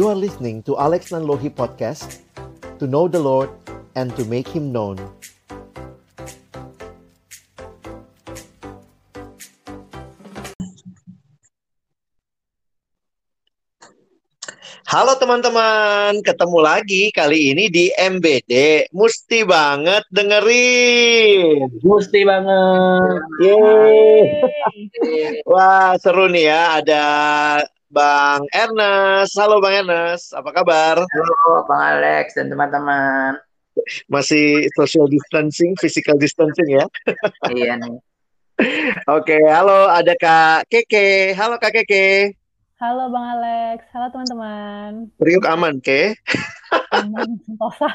You are listening to Alex Nanlohi Podcast To know the Lord and to make Him known Halo teman-teman, ketemu lagi kali ini di MBD. Musti banget dengerin. Musti banget. Yeay. Wah, seru nih ya. Ada Bang Ernest. Halo Bang Ernest, apa kabar? Halo Bang Alex dan teman-teman. Masih social distancing, physical distancing ya? iya nih. Oke, halo ada Kak Keke. Halo Kak Keke. Halo Bang Alex, halo teman-teman. Priuk aman, ke? Aman, sentosa.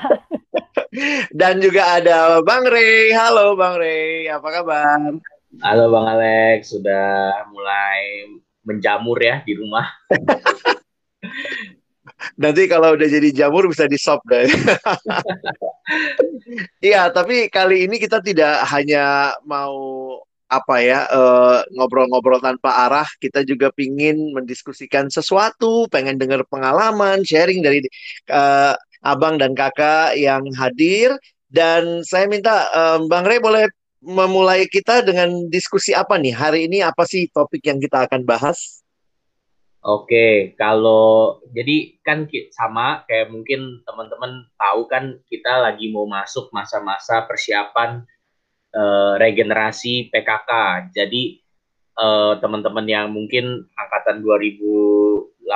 Dan juga ada Bang Rey. Halo Bang Rey, apa kabar? Halo Bang Alex, sudah mulai menjamur ya di rumah. Nanti kalau udah jadi jamur bisa di sop deh. Iya, tapi kali ini kita tidak hanya mau apa ya ngobrol-ngobrol uh, tanpa arah kita juga pingin mendiskusikan sesuatu pengen dengar pengalaman sharing dari uh, abang dan kakak yang hadir dan saya minta um, bang Rey boleh memulai kita dengan diskusi apa nih hari ini apa sih topik yang kita akan bahas Oke, kalau jadi kan sama kayak mungkin teman-teman tahu kan kita lagi mau masuk masa-masa persiapan uh, regenerasi PKK. Jadi uh, teman-teman yang mungkin angkatan 2018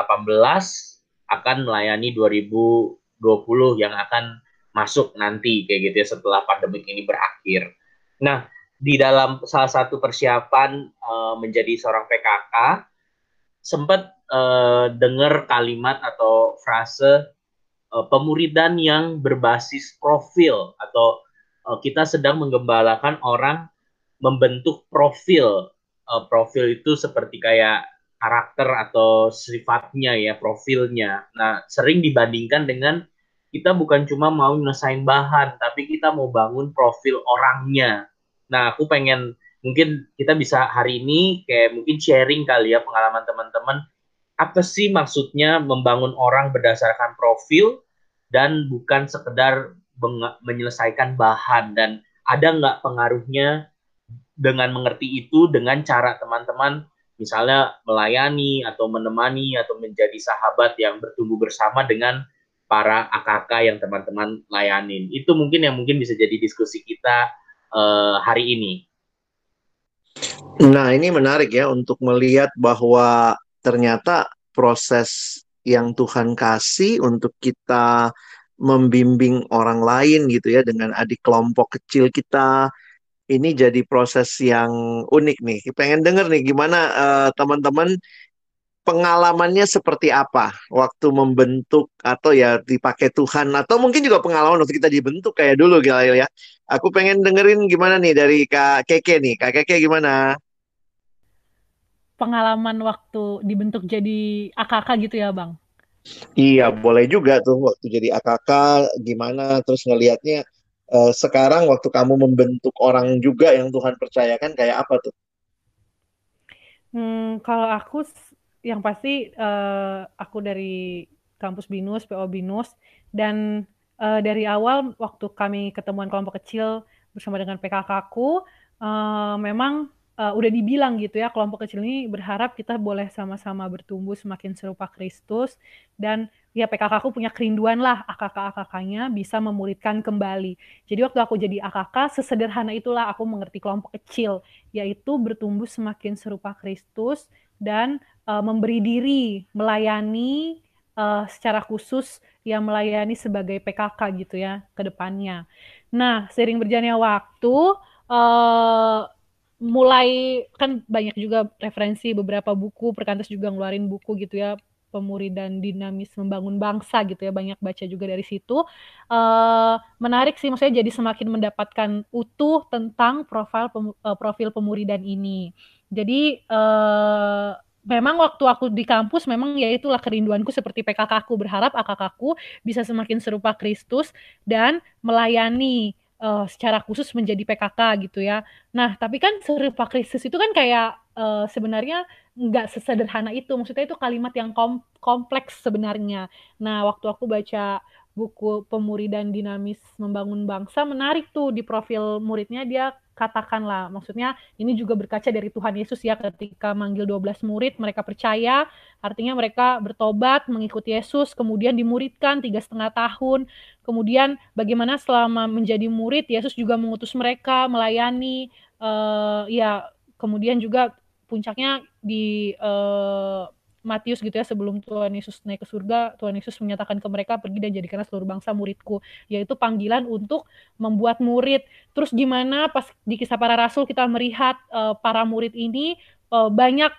akan melayani 2020 yang akan masuk nanti kayak gitu ya setelah pandemi ini berakhir. Nah, di dalam salah satu persiapan uh, menjadi seorang PKK sempat uh, dengar kalimat atau frase uh, pemuridan yang berbasis profil atau uh, kita sedang menggembalakan orang membentuk profil. Uh, profil itu seperti kayak karakter atau sifatnya ya, profilnya. Nah, sering dibandingkan dengan kita bukan cuma mau nyelesain bahan, tapi kita mau bangun profil orangnya. Nah, aku pengen mungkin kita bisa hari ini kayak mungkin sharing kali ya pengalaman teman-teman apa sih maksudnya membangun orang berdasarkan profil dan bukan sekedar menyelesaikan bahan dan ada nggak pengaruhnya dengan mengerti itu dengan cara teman-teman misalnya melayani atau menemani atau menjadi sahabat yang bertumbuh bersama dengan para AKK yang teman-teman layanin itu mungkin yang mungkin bisa jadi diskusi kita uh, hari ini. Nah ini menarik ya untuk melihat bahwa ternyata proses yang Tuhan kasih untuk kita membimbing orang lain gitu ya dengan adik kelompok kecil kita ini jadi proses yang unik nih. Pengen denger nih gimana uh, teman-teman pengalamannya seperti apa waktu membentuk atau ya dipakai Tuhan atau mungkin juga pengalaman waktu kita dibentuk kayak dulu Gail ya. Aku pengen dengerin gimana nih dari Kak Keke nih. Kak Keke gimana? Pengalaman waktu dibentuk jadi AKK gitu ya, Bang? Iya, boleh juga tuh waktu jadi AKK gimana terus ngelihatnya uh, sekarang waktu kamu membentuk orang juga yang Tuhan percayakan kayak apa tuh? Hmm, kalau aku yang pasti uh, aku dari kampus Binus, PO Binus dan uh, dari awal waktu kami ketemuan kelompok kecil bersama dengan PKK aku uh, memang uh, udah dibilang gitu ya kelompok kecil ini berharap kita boleh sama-sama bertumbuh semakin serupa Kristus dan ya PKK aku punya kerinduan lah AKK-AKK-nya bisa memuridkan kembali. Jadi waktu aku jadi AKK sesederhana itulah aku mengerti kelompok kecil yaitu bertumbuh semakin serupa Kristus dan uh, memberi diri melayani uh, secara khusus yang melayani sebagai PKK gitu ya ke depannya. Nah, sering berjalannya waktu uh, mulai kan banyak juga referensi beberapa buku perkantas juga ngeluarin buku gitu ya pemuridan dinamis membangun bangsa gitu ya banyak baca juga dari situ uh, menarik sih maksudnya jadi semakin mendapatkan utuh tentang profil pem, uh, profil pemuridan ini jadi uh, memang waktu aku di kampus memang ya itulah kerinduanku seperti PKK aku berharap AKK aku bisa semakin serupa Kristus dan melayani uh, secara khusus menjadi PKK gitu ya. Nah, tapi kan serupa Kristus itu kan kayak uh, sebenarnya nggak sesederhana itu. Maksudnya itu kalimat yang kom kompleks sebenarnya. Nah, waktu aku baca buku Pemuridan Dinamis Membangun Bangsa menarik tuh di profil muridnya dia katakanlah. Maksudnya ini juga berkaca dari Tuhan Yesus ya ketika manggil 12 murid mereka percaya. Artinya mereka bertobat mengikuti Yesus kemudian dimuridkan tiga setengah tahun. Kemudian bagaimana selama menjadi murid Yesus juga mengutus mereka melayani uh, ya kemudian juga puncaknya di uh, Matius gitu ya sebelum Tuhan Yesus naik ke surga Tuhan Yesus menyatakan ke mereka pergi dan jadikanlah seluruh bangsa muridku. Yaitu panggilan untuk membuat murid. Terus gimana pas di kisah para rasul kita melihat uh, para murid ini uh, banyak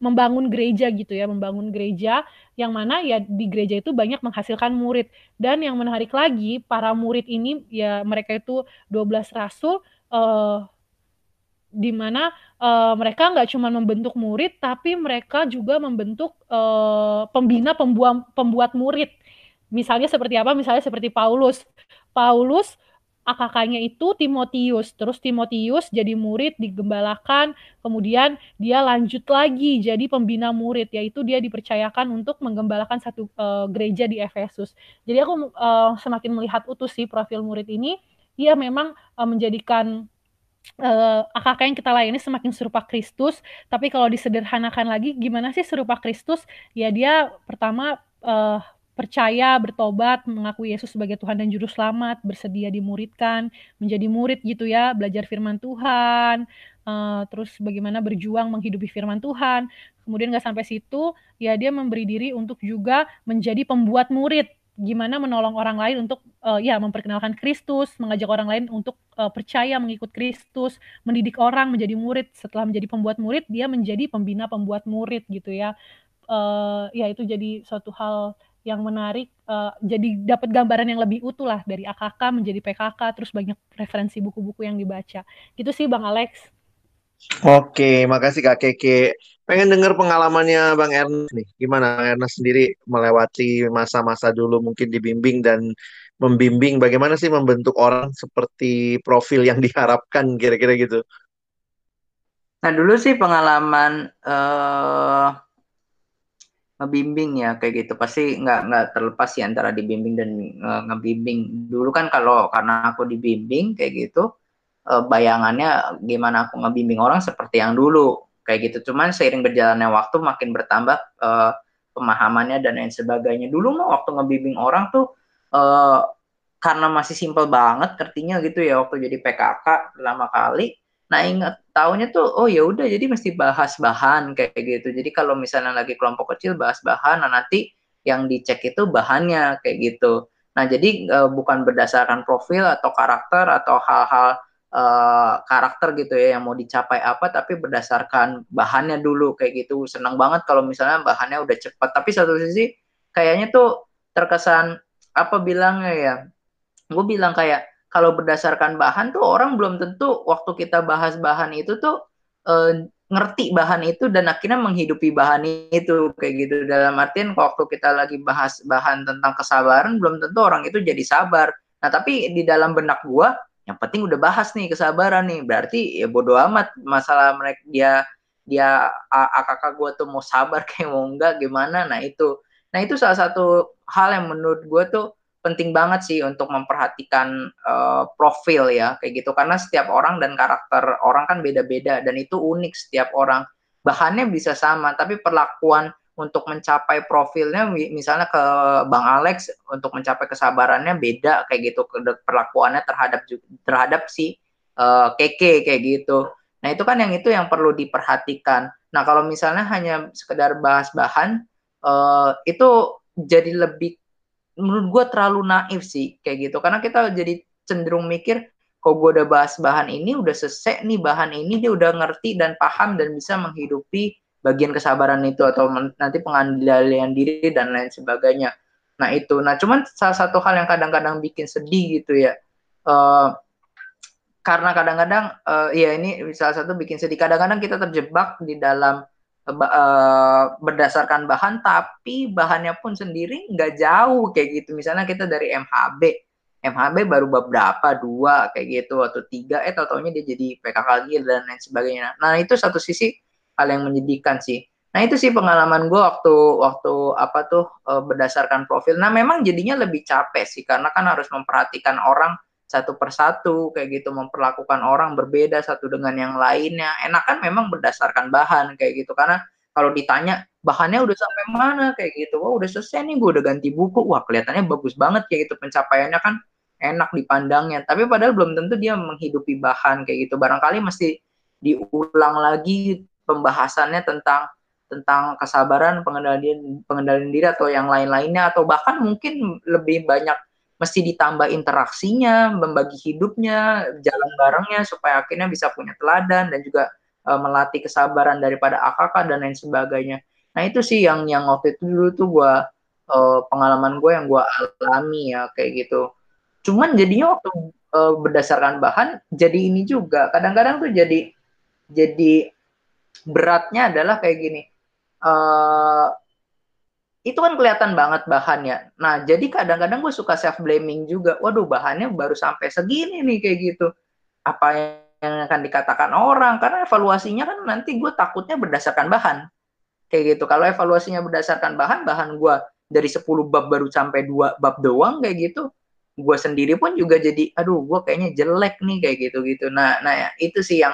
membangun gereja gitu ya membangun gereja yang mana ya di gereja itu banyak menghasilkan murid. Dan yang menarik lagi para murid ini ya mereka itu 12 rasul uh, di mana uh, mereka nggak cuma membentuk murid, tapi mereka juga membentuk uh, pembina pembuat pembuat murid. Misalnya seperti apa? Misalnya seperti Paulus. Paulus AKK-nya itu Timotius. Terus Timotius jadi murid, digembalakan, kemudian dia lanjut lagi jadi pembina murid, yaitu dia dipercayakan untuk menggembalakan satu uh, gereja di Efesus. Jadi aku uh, semakin melihat utuh sih profil murid ini, dia memang uh, menjadikan uh, eh, AKK yang kita layani semakin serupa Kristus, tapi kalau disederhanakan lagi gimana sih serupa Kristus? Ya dia pertama uh, percaya, bertobat, mengakui Yesus sebagai Tuhan dan Juru Selamat, bersedia dimuridkan, menjadi murid gitu ya, belajar firman Tuhan, uh, terus bagaimana berjuang menghidupi firman Tuhan. Kemudian nggak sampai situ, ya dia memberi diri untuk juga menjadi pembuat murid gimana menolong orang lain untuk uh, ya memperkenalkan Kristus, mengajak orang lain untuk uh, percaya mengikut Kristus, mendidik orang menjadi murid. Setelah menjadi pembuat murid, dia menjadi pembina pembuat murid gitu ya. Uh, ya itu jadi suatu hal yang menarik. Uh, jadi dapat gambaran yang lebih utuh lah dari AKK menjadi PKK, terus banyak referensi buku-buku yang dibaca. Gitu sih Bang Alex. Oke, makasih Kak Keke. Pengen dengar pengalamannya Bang Ernest nih. Gimana Bang Ernest sendiri melewati masa-masa dulu mungkin dibimbing dan membimbing bagaimana sih membentuk orang seperti profil yang diharapkan kira-kira gitu. Nah dulu sih pengalaman uh, ngebimbing ya kayak gitu pasti nggak nggak terlepas sih antara dibimbing dan uh, ngebimbing. Dulu kan kalau karena aku dibimbing kayak gitu uh, bayangannya gimana aku ngebimbing orang seperti yang dulu kayak gitu. Cuman seiring berjalannya waktu makin bertambah uh, pemahamannya dan lain sebagainya. Dulu mah waktu ngebimbing orang tuh uh, karena masih simpel banget artinya gitu ya waktu jadi PKK lama kali. Nah ingat tahunya tuh oh ya udah jadi mesti bahas bahan kayak gitu. Jadi kalau misalnya lagi kelompok kecil bahas bahan, nah nanti yang dicek itu bahannya kayak gitu. Nah jadi uh, bukan berdasarkan profil atau karakter atau hal-hal uh, karakter gitu ya yang mau dicapai apa tapi berdasarkan bahannya dulu kayak gitu. Senang banget kalau misalnya bahannya udah cepat tapi satu sisi kayaknya tuh terkesan apa bilangnya ya gue bilang kayak kalau berdasarkan bahan tuh orang belum tentu waktu kita bahas bahan itu tuh uh, ngerti bahan itu dan akhirnya menghidupi bahan itu kayak gitu. Dalam artian waktu kita lagi bahas bahan tentang kesabaran belum tentu orang itu jadi sabar. Nah tapi di dalam benak gua yang penting udah bahas nih kesabaran nih. Berarti ya bodo amat masalah mereka dia dia akak gue tuh mau sabar kayak mau enggak gimana. Nah itu. Nah itu salah satu hal yang menurut gue tuh penting banget sih untuk memperhatikan uh, profil ya kayak gitu. Karena setiap orang dan karakter orang kan beda-beda dan itu unik setiap orang. Bahannya bisa sama tapi perlakuan untuk mencapai profilnya misalnya ke Bang Alex untuk mencapai kesabarannya beda kayak gitu perlakuannya terhadap terhadap si uh, Keke kayak gitu. Nah, itu kan yang itu yang perlu diperhatikan. Nah, kalau misalnya hanya sekedar bahas bahan uh, itu jadi lebih menurut gue terlalu naif sih kayak gitu karena kita jadi cenderung mikir kok gue udah bahas bahan ini udah selesai nih bahan ini dia udah ngerti dan paham dan bisa menghidupi bagian kesabaran itu atau nanti pengendalian diri dan lain sebagainya. Nah itu, nah cuman salah satu hal yang kadang-kadang bikin sedih gitu ya, uh, karena kadang-kadang uh, ya ini salah satu bikin sedih. Kadang-kadang kita terjebak di dalam uh, berdasarkan bahan, tapi bahannya pun sendiri nggak jauh kayak gitu. Misalnya kita dari MHB, MHB baru beberapa dua kayak gitu atau tiga eh tau taunya dia jadi PKK lagi dan lain sebagainya nah itu satu sisi hal yang menyedihkan sih. Nah itu sih pengalaman gue waktu waktu apa tuh eh, berdasarkan profil. Nah memang jadinya lebih capek sih karena kan harus memperhatikan orang satu persatu kayak gitu memperlakukan orang berbeda satu dengan yang lainnya. Enak kan memang berdasarkan bahan kayak gitu. Karena kalau ditanya bahannya udah sampai mana? kayak gitu. Wah udah selesai nih gue udah ganti buku. Wah kelihatannya bagus banget kayak gitu pencapaiannya kan enak dipandangnya. Tapi padahal belum tentu dia menghidupi bahan kayak gitu. Barangkali mesti diulang lagi pembahasannya tentang tentang kesabaran pengendalian pengendalian diri atau yang lain-lainnya atau bahkan mungkin lebih banyak mesti ditambah interaksinya membagi hidupnya jalan barengnya supaya akhirnya bisa punya teladan dan juga uh, melatih kesabaran daripada AKK dan lain sebagainya Nah itu sih yang yang waktu itu dulu tuh gue uh, pengalaman gue yang gue alami ya kayak gitu. Cuman jadinya waktu uh, berdasarkan bahan jadi ini juga kadang-kadang tuh jadi jadi beratnya adalah kayak gini. Uh, itu kan kelihatan banget bahannya. Nah, jadi kadang-kadang gue suka self blaming juga. Waduh, bahannya baru sampai segini nih kayak gitu. Apa yang akan dikatakan orang? Karena evaluasinya kan nanti gue takutnya berdasarkan bahan kayak gitu kalau evaluasinya berdasarkan bahan bahan gue dari 10 bab baru sampai dua bab doang kayak gitu gue sendiri pun juga jadi aduh gue kayaknya jelek nih kayak gitu gitu nah nah ya, itu sih yang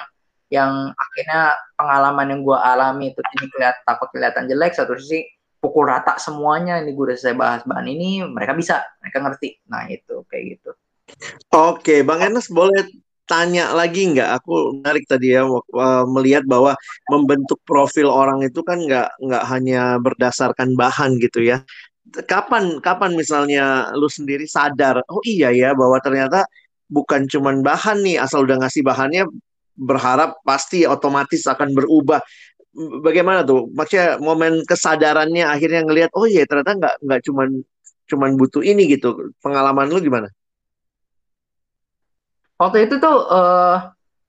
yang akhirnya pengalaman yang gue alami itu ini kelihat takut kelihatan jelek satu sisi pukul rata semuanya ini gue udah selesai bahas bahan ini mereka bisa mereka ngerti nah itu kayak gitu Oke, Bang Enes boleh tanya lagi nggak? Aku menarik tadi ya melihat bahwa membentuk profil orang itu kan nggak nggak hanya berdasarkan bahan gitu ya. Kapan kapan misalnya lu sendiri sadar, oh iya ya bahwa ternyata bukan cuman bahan nih asal udah ngasih bahannya berharap pasti otomatis akan berubah. Bagaimana tuh? Maksudnya momen kesadarannya akhirnya ngelihat oh iya ternyata nggak nggak cuman cuman butuh ini gitu. Pengalaman lu gimana? waktu itu tuh uh, eh,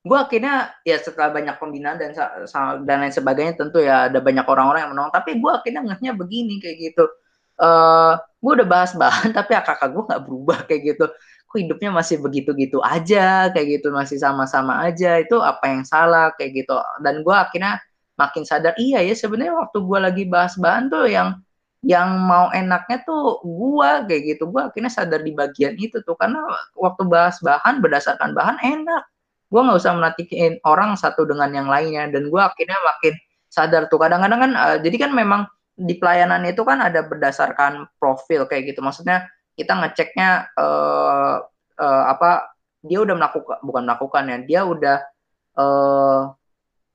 gue akhirnya ya setelah banyak pembinaan dan dan lain sebagainya tentu ya ada banyak orang-orang yang menolak tapi gue akhirnya ngehnya begini kayak gitu uh, eh, gue udah bahas bahan tapi kakak gue nggak berubah kayak gitu kok hidupnya masih begitu-gitu aja kayak gitu masih sama-sama aja itu apa yang salah kayak gitu. Dan gue akhirnya makin sadar iya ya sebenarnya waktu gue lagi bahas bahan tuh yang yang mau enaknya tuh gua kayak gitu. Gua akhirnya sadar di bagian itu tuh karena waktu bahas bahan berdasarkan bahan enak. Gua nggak usah menatikin orang satu dengan yang lainnya. Dan gua akhirnya makin sadar tuh. Kadang-kadang kan uh, jadi kan memang di pelayanan itu kan ada berdasarkan profil kayak gitu. Maksudnya kita ngeceknya uh, uh, apa dia udah melakukan bukan melakukan ya dia udah uh,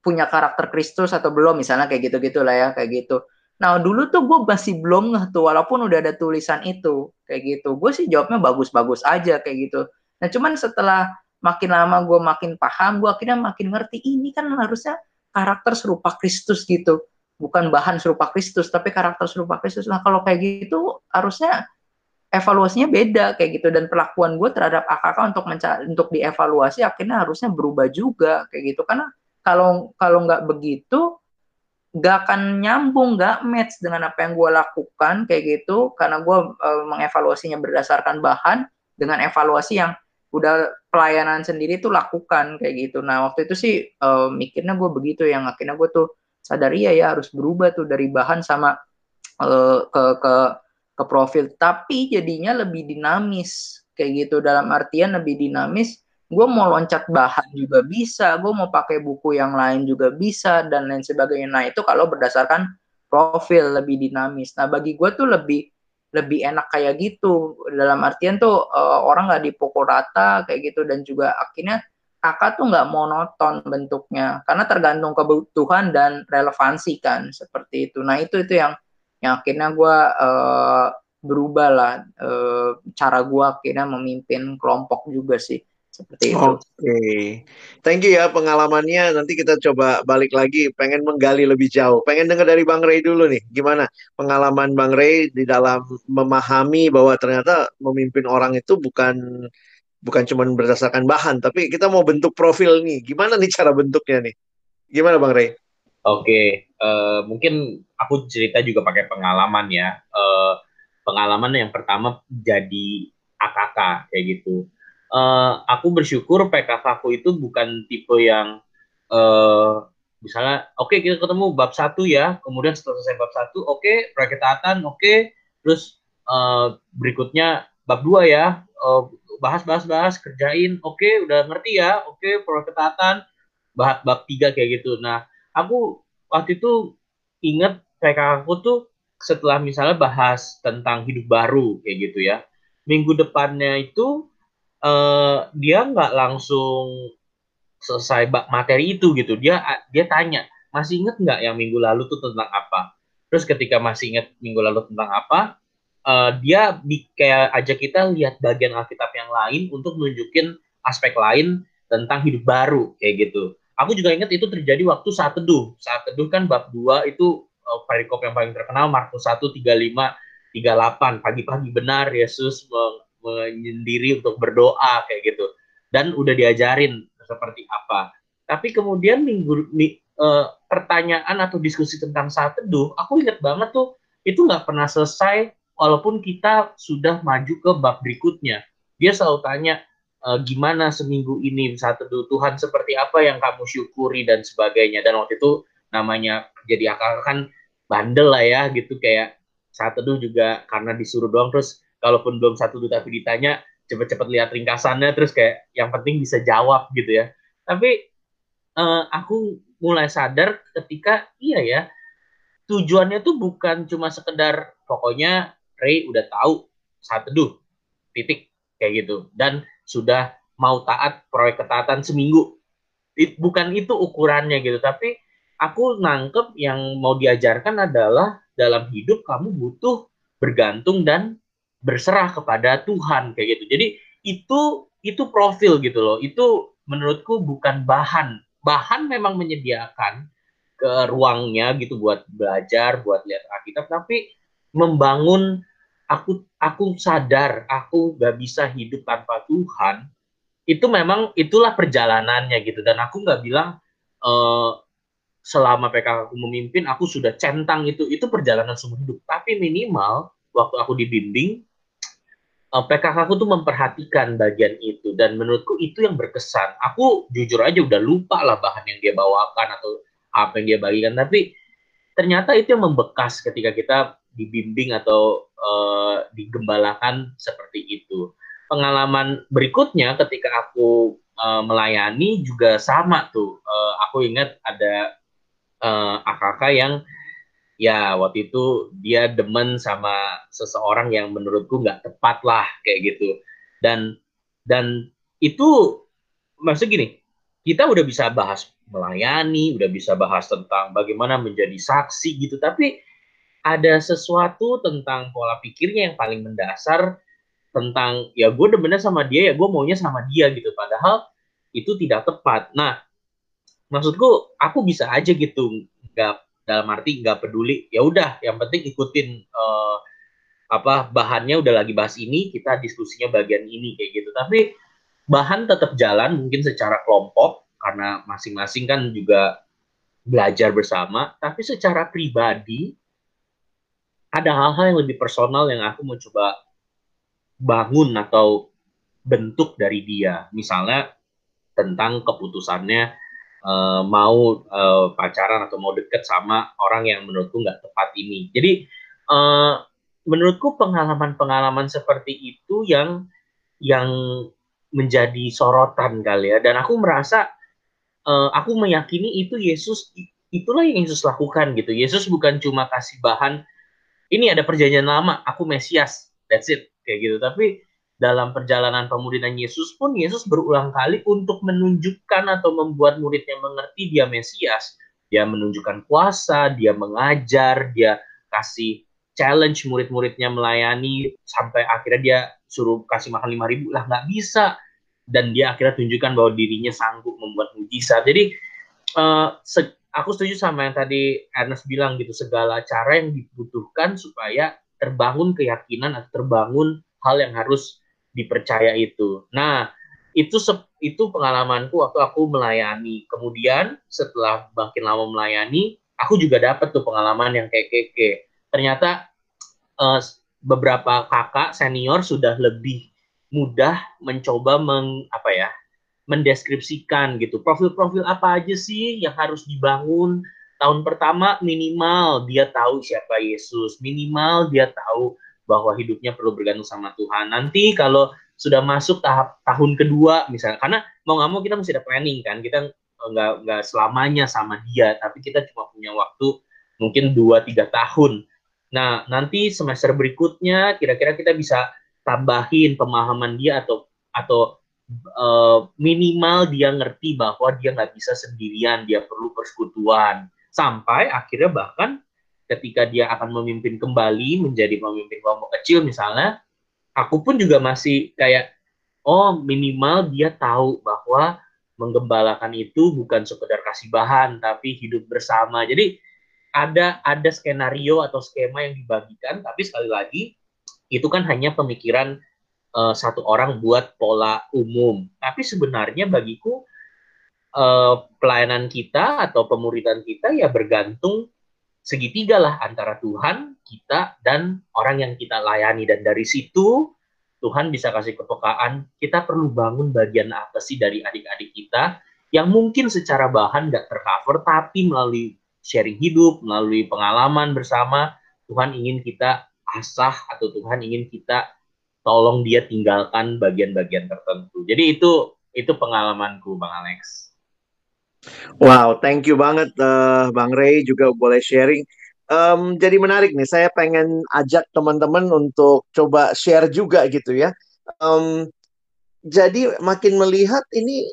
punya karakter Kristus atau belum misalnya kayak gitu gitulah ya kayak gitu Nah dulu tuh gue masih belum ngeh tuh walaupun udah ada tulisan itu kayak gitu. Gue sih jawabnya bagus-bagus aja kayak gitu. Nah cuman setelah makin lama gue makin paham, gue akhirnya makin ngerti ini kan harusnya karakter serupa Kristus gitu. Bukan bahan serupa Kristus, tapi karakter serupa Kristus. Nah kalau kayak gitu harusnya evaluasinya beda kayak gitu. Dan perlakuan gue terhadap AKK untuk mencari untuk dievaluasi akhirnya harusnya berubah juga kayak gitu. Karena kalau kalau nggak begitu gak akan nyambung, gak match dengan apa yang gue lakukan kayak gitu, karena gue uh, mengevaluasinya berdasarkan bahan dengan evaluasi yang udah pelayanan sendiri tuh lakukan kayak gitu. Nah waktu itu sih uh, mikirnya gue begitu, yang akhirnya gue tuh sadar iya ya harus berubah tuh dari bahan sama uh, ke ke ke profil, tapi jadinya lebih dinamis kayak gitu dalam artian lebih dinamis gue mau loncat bahan juga bisa, gue mau pakai buku yang lain juga bisa dan lain sebagainya. Nah itu kalau berdasarkan profil lebih dinamis. Nah bagi gue tuh lebih lebih enak kayak gitu. Dalam artian tuh uh, orang nggak dipukul rata kayak gitu dan juga akhirnya kakak tuh nggak monoton bentuknya karena tergantung kebutuhan dan relevansi kan seperti itu. Nah itu itu yang yang akhirnya gue uh, berubah lah uh, cara gue akhirnya memimpin kelompok juga sih seperti itu. Oke, okay. thank you ya pengalamannya. Nanti kita coba balik lagi, pengen menggali lebih jauh. Pengen dengar dari Bang Ray dulu nih, gimana pengalaman Bang Ray di dalam memahami bahwa ternyata memimpin orang itu bukan bukan cuma berdasarkan bahan, tapi kita mau bentuk profil nih. Gimana nih cara bentuknya nih? Gimana Bang Ray? Oke, okay. uh, eh, mungkin aku cerita juga pakai pengalaman ya. Uh, pengalaman yang pertama jadi AKK kayak gitu. Uh, aku bersyukur PKK aku itu bukan tipe yang uh, misalnya oke okay, kita ketemu bab satu ya, kemudian setelah selesai bab satu oke okay, oke, okay, terus uh, berikutnya bab dua ya, uh, bahas bahas bahas kerjain oke okay, udah ngerti ya oke okay, proyek ketaatan bab bab tiga kayak gitu. Nah aku waktu itu inget PKK aku tuh setelah misalnya bahas tentang hidup baru kayak gitu ya. Minggu depannya itu uh, dia nggak langsung selesai materi itu gitu. Dia dia tanya masih inget nggak yang minggu lalu tuh tentang apa? Terus ketika masih inget minggu lalu tentang apa uh, dia di, kayak aja kita lihat bagian Alkitab yang lain untuk nunjukin aspek lain tentang hidup baru kayak gitu. Aku juga ingat itu terjadi waktu saat teduh. Saat teduh kan bab 2 itu perikop yang paling terkenal Markus 1 35 38 pagi-pagi benar Yesus menyendiri untuk berdoa kayak gitu. Dan udah diajarin seperti apa. Tapi kemudian minggu mi, uh, pertanyaan atau diskusi tentang saat teduh aku ingat banget tuh itu nggak pernah selesai walaupun kita sudah maju ke bab berikutnya. Dia selalu tanya e, gimana seminggu ini saat teduh? Tuhan seperti apa yang kamu syukuri? dan sebagainya. Dan waktu itu namanya jadi akal kan bandel lah ya gitu. Kayak saat teduh juga karena disuruh doang. Terus kalaupun belum satu teduh tapi ditanya cepet-cepet lihat ringkasannya. Terus kayak yang penting bisa jawab gitu ya. Tapi uh, aku mulai sadar ketika iya ya tujuannya tuh bukan cuma sekedar pokoknya Ray udah tahu saat teduh titik kayak gitu. Dan sudah mau taat proyek ketaatan seminggu. Bukan itu ukurannya gitu. Tapi aku nangkep yang mau diajarkan adalah dalam hidup kamu butuh bergantung dan berserah kepada Tuhan kayak gitu. Jadi itu itu profil gitu loh. Itu menurutku bukan bahan. Bahan memang menyediakan ke ruangnya gitu buat belajar, buat lihat Alkitab, tapi membangun aku aku sadar aku gak bisa hidup tanpa Tuhan itu memang itulah perjalanannya gitu dan aku nggak bilang uh, selama PKK aku memimpin aku sudah centang itu. Itu perjalanan seumur hidup. Tapi minimal waktu aku dibimbing eh, PKK aku tuh memperhatikan bagian itu. Dan menurutku itu yang berkesan. Aku jujur aja udah lupa lah bahan yang dia bawakan atau apa yang dia bagikan. Tapi ternyata itu yang membekas ketika kita dibimbing atau uh, digembalakan seperti itu. Pengalaman berikutnya ketika aku uh, melayani juga sama tuh. Uh, aku ingat ada uh, eh, AKK yang ya waktu itu dia demen sama seseorang yang menurutku nggak tepat lah kayak gitu. Dan dan itu maksud gini kita udah bisa bahas melayani udah bisa bahas tentang bagaimana menjadi saksi gitu tapi ada sesuatu tentang pola pikirnya yang paling mendasar tentang ya gue demennya sama dia ya gue maunya sama dia gitu. Padahal itu tidak tepat. Nah maksudku aku bisa aja gitu nggak dalam arti nggak peduli ya udah yang penting ikutin uh, apa bahannya udah lagi bahas ini kita diskusinya bagian ini kayak gitu. Tapi bahan tetap jalan mungkin secara kelompok karena masing-masing kan juga belajar bersama tapi secara pribadi ada hal-hal yang lebih personal yang aku mau coba bangun atau bentuk dari dia. Misalnya tentang keputusannya uh, mau uh, pacaran atau mau deket sama orang yang menurutku nggak tepat ini. Jadi uh, menurutku pengalaman-pengalaman seperti itu yang yang menjadi sorotan kali ya. Dan aku merasa uh, aku meyakini itu Yesus itulah yang Yesus lakukan gitu. Yesus bukan cuma kasih bahan ini ada perjanjian lama, aku Mesias, that's it kayak gitu. Tapi dalam perjalanan pemudinan Yesus pun Yesus berulang kali untuk menunjukkan atau membuat muridnya mengerti dia Mesias. Dia menunjukkan kuasa, dia mengajar, dia kasih challenge murid-muridnya melayani sampai akhirnya dia suruh kasih makan lima ribu lah nggak bisa dan dia akhirnya tunjukkan bahwa dirinya sanggup membuat mujizat. Jadi uh, aku setuju sama yang tadi Ernest bilang gitu segala cara yang dibutuhkan supaya terbangun keyakinan atau terbangun hal yang harus dipercaya itu. Nah, itu itu pengalamanku waktu aku melayani. Kemudian setelah makin lama melayani, aku juga dapat tuh pengalaman yang kayak keke. Ternyata uh, beberapa kakak senior sudah lebih mudah mencoba meng apa ya mendeskripsikan gitu profil-profil apa aja sih yang harus dibangun tahun pertama minimal dia tahu siapa Yesus minimal dia tahu bahwa hidupnya perlu bergantung sama Tuhan. Nanti kalau sudah masuk tahap tahun kedua misalnya karena mau nggak mau kita mesti ada planning kan kita nggak nggak selamanya sama dia tapi kita cuma punya waktu mungkin dua tiga tahun. Nah nanti semester berikutnya kira-kira kita bisa tambahin pemahaman dia atau atau uh, minimal dia ngerti bahwa dia nggak bisa sendirian dia perlu persekutuan. Sampai akhirnya bahkan ketika dia akan memimpin kembali menjadi pemimpin kelompok kecil misalnya aku pun juga masih kayak oh minimal dia tahu bahwa menggembalakan itu bukan sekedar kasih bahan tapi hidup bersama. Jadi ada ada skenario atau skema yang dibagikan tapi sekali lagi itu kan hanya pemikiran uh, satu orang buat pola umum. Tapi sebenarnya bagiku uh, pelayanan kita atau pemuridan kita ya bergantung segitiga lah antara Tuhan, kita, dan orang yang kita layani. Dan dari situ Tuhan bisa kasih kepekaan, kita perlu bangun bagian apa sih dari adik-adik kita yang mungkin secara bahan nggak tercover, tapi melalui sharing hidup, melalui pengalaman bersama, Tuhan ingin kita asah atau Tuhan ingin kita tolong dia tinggalkan bagian-bagian tertentu. Jadi itu itu pengalamanku, Bang Alex. Wow, thank you banget uh, Bang Ray juga boleh sharing. Um, jadi menarik nih, saya pengen ajak teman-teman untuk coba share juga gitu ya. Um, jadi makin melihat ini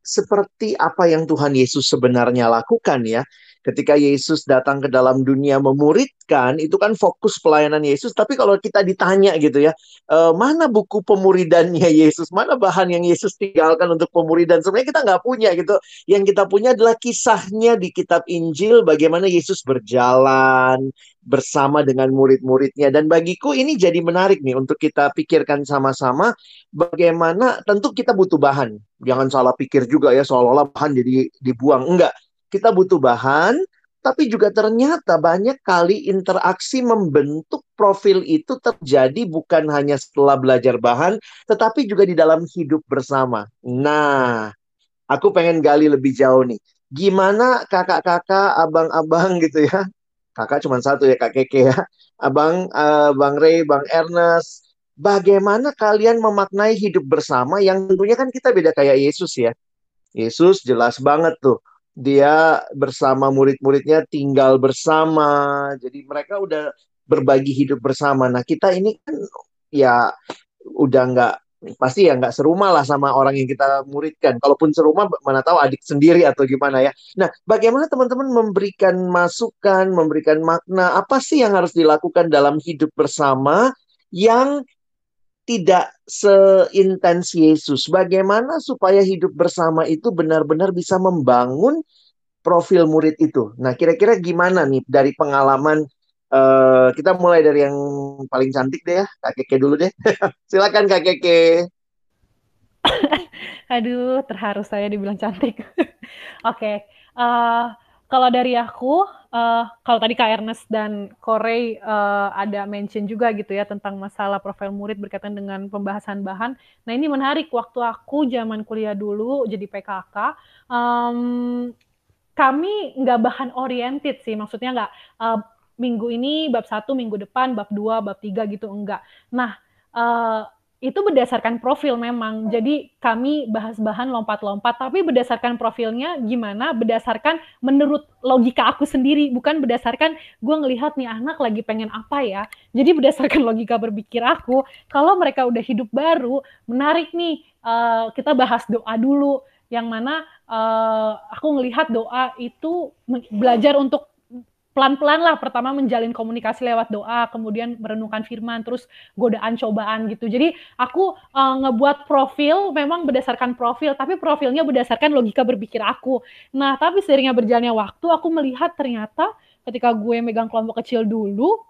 seperti apa yang Tuhan Yesus sebenarnya lakukan ya ketika Yesus datang ke dalam dunia memuridkan itu kan fokus pelayanan Yesus. Tapi kalau kita ditanya gitu ya e, mana buku pemuridannya Yesus? Mana bahan yang Yesus tinggalkan untuk pemuridan? Sebenarnya kita nggak punya gitu. Yang kita punya adalah kisahnya di kitab Injil bagaimana Yesus berjalan bersama dengan murid-muridnya. Dan bagiku ini jadi menarik nih untuk kita pikirkan sama-sama bagaimana tentu kita butuh bahan. Jangan salah pikir juga ya seolah-olah bahan jadi dibuang. Enggak kita butuh bahan, tapi juga ternyata banyak kali interaksi membentuk profil itu terjadi bukan hanya setelah belajar bahan, tetapi juga di dalam hidup bersama. Nah, aku pengen gali lebih jauh nih. Gimana kakak-kakak, abang-abang gitu ya? Kakak cuma satu ya, Kak Keke ya. Abang, uh, Bang Ray, Bang Ernest. Bagaimana kalian memaknai hidup bersama yang tentunya kan kita beda kayak Yesus ya. Yesus jelas banget tuh dia bersama murid-muridnya tinggal bersama. Jadi mereka udah berbagi hidup bersama. Nah kita ini kan ya udah nggak pasti ya nggak serumah lah sama orang yang kita muridkan. Kalaupun serumah, mana tahu adik sendiri atau gimana ya. Nah, bagaimana teman-teman memberikan masukan, memberikan makna apa sih yang harus dilakukan dalam hidup bersama yang tidak seintens Yesus. Bagaimana supaya hidup bersama itu benar-benar bisa membangun profil murid itu. Nah, kira-kira gimana nih dari pengalaman uh, kita mulai dari yang paling cantik deh ya, Kak Keke dulu deh. Silakan Kak Keke. Aduh, terharu saya dibilang cantik. Oke, okay. uh, eh, kalau dari aku, uh, kalau tadi Kak Ernest dan Korey uh, ada mention juga gitu ya tentang masalah profil murid berkaitan dengan pembahasan bahan. Nah ini menarik. Waktu aku zaman kuliah dulu jadi PKK, um, kami nggak bahan oriented sih. Maksudnya nggak uh, minggu ini bab satu, minggu depan bab dua, bab tiga gitu enggak. Nah uh, itu berdasarkan profil memang. Jadi kami bahas bahan lompat-lompat, tapi berdasarkan profilnya gimana? Berdasarkan menurut logika aku sendiri, bukan berdasarkan gue ngelihat nih anak lagi pengen apa ya. Jadi berdasarkan logika berpikir aku, kalau mereka udah hidup baru, menarik nih uh, kita bahas doa dulu. Yang mana uh, aku ngelihat doa itu belajar untuk pelan-pelan lah. Pertama menjalin komunikasi lewat doa kemudian merenungkan firman terus godaan cobaan gitu. Jadi aku uh, ngebuat profil memang berdasarkan profil tapi profilnya berdasarkan logika berpikir aku. Nah tapi seiringnya berjalannya waktu aku melihat ternyata ketika gue megang kelompok kecil dulu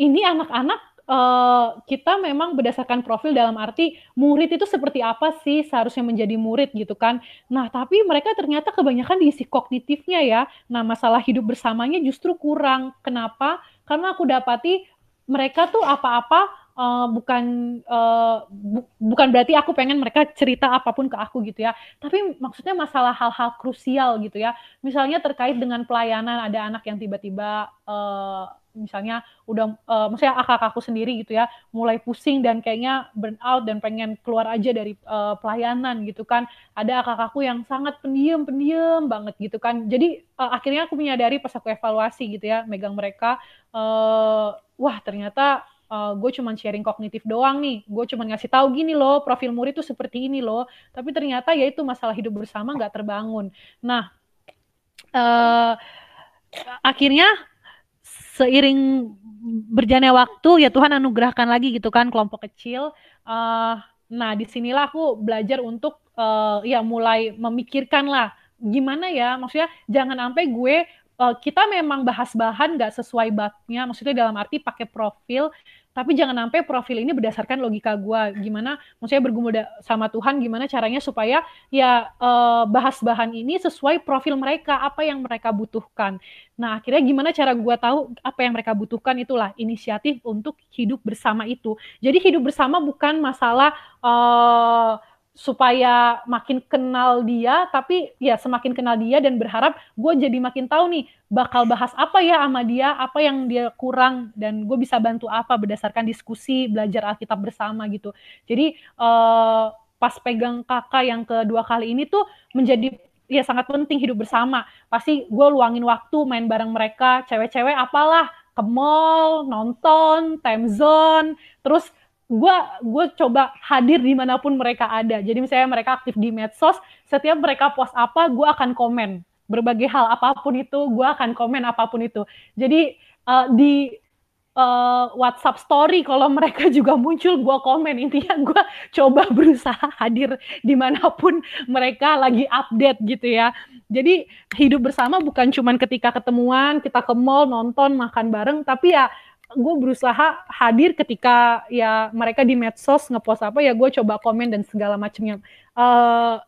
ini anak-anak uh, kita memang berdasarkan profil dalam arti murid itu seperti apa sih seharusnya menjadi murid gitu kan. Nah, tapi mereka ternyata kebanyakan diisi kognitifnya ya. Nah, masalah hidup bersamanya justru kurang. Kenapa? Karena aku dapati mereka tuh apa-apa uh, bukan uh, bu bukan berarti aku pengen mereka cerita apa pun ke aku gitu ya. Tapi maksudnya masalah hal-hal krusial gitu ya. Misalnya terkait dengan pelayanan ada anak yang tiba-tiba misalnya udah uh, maksudnya kakak aku sendiri gitu ya mulai pusing dan kayaknya burn out dan pengen keluar aja dari uh, pelayanan gitu kan. Ada kakakku yang sangat pendiam pendiam banget gitu kan. Jadi uh, akhirnya aku menyadari pas aku evaluasi gitu ya megang mereka uh, wah ternyata uh, gue cuma sharing kognitif doang nih. Gue cuma ngasih tahu gini loh profil murid tuh seperti ini loh. Tapi ternyata ya itu masalah hidup bersama nggak terbangun. Nah uh, akhirnya seiring berjalannya waktu ya Tuhan anugerahkan lagi gitu kan kelompok kecil. Uh, nah di sinilah aku belajar untuk uh, ya mulai memikirkan lah gimana ya maksudnya jangan sampai gue uh, kita memang bahas bahan nggak sesuai batnya maksudnya dalam arti pakai profil tapi jangan sampai profil ini berdasarkan logika gue gimana maksudnya bergumul sama Tuhan gimana caranya supaya ya uh, bahas bahan ini sesuai profil mereka apa yang mereka butuhkan. Nah akhirnya gimana cara gue tahu apa yang mereka butuhkan? Itulah inisiatif untuk hidup bersama itu. Jadi hidup bersama bukan masalah uh, supaya makin kenal dia tapi ya semakin kenal dia dan berharap gue jadi makin tahu nih bakal bahas apa ya sama dia apa yang dia kurang dan gue bisa bantu apa berdasarkan diskusi belajar Alkitab bersama gitu. Jadi uh, pas pegang kakak yang kedua kali ini tuh menjadi ya sangat penting hidup bersama. Pasti gue luangin waktu main bareng mereka cewek-cewek apalah ke mall nonton time zone terus gue gue coba hadir di mana pun mereka ada. Jadi misalnya mereka aktif di medsos, setiap mereka post apa, gue akan komen berbagai hal apa pun itu, gue akan komen apa pun itu. Jadi uh, di uh, WhatsApp Story kalau mereka juga muncul, gue komen. Intinya gue coba berusaha hadir di mana pun mereka lagi update gitu ya. Jadi hidup bersama bukan cuma ketika ketemuan, kita ke mall, nonton, makan bareng, tapi ya gue berusaha hadir ketika ya mereka di medsos ngepost apa ya gue coba komen dan segala macamnya uh,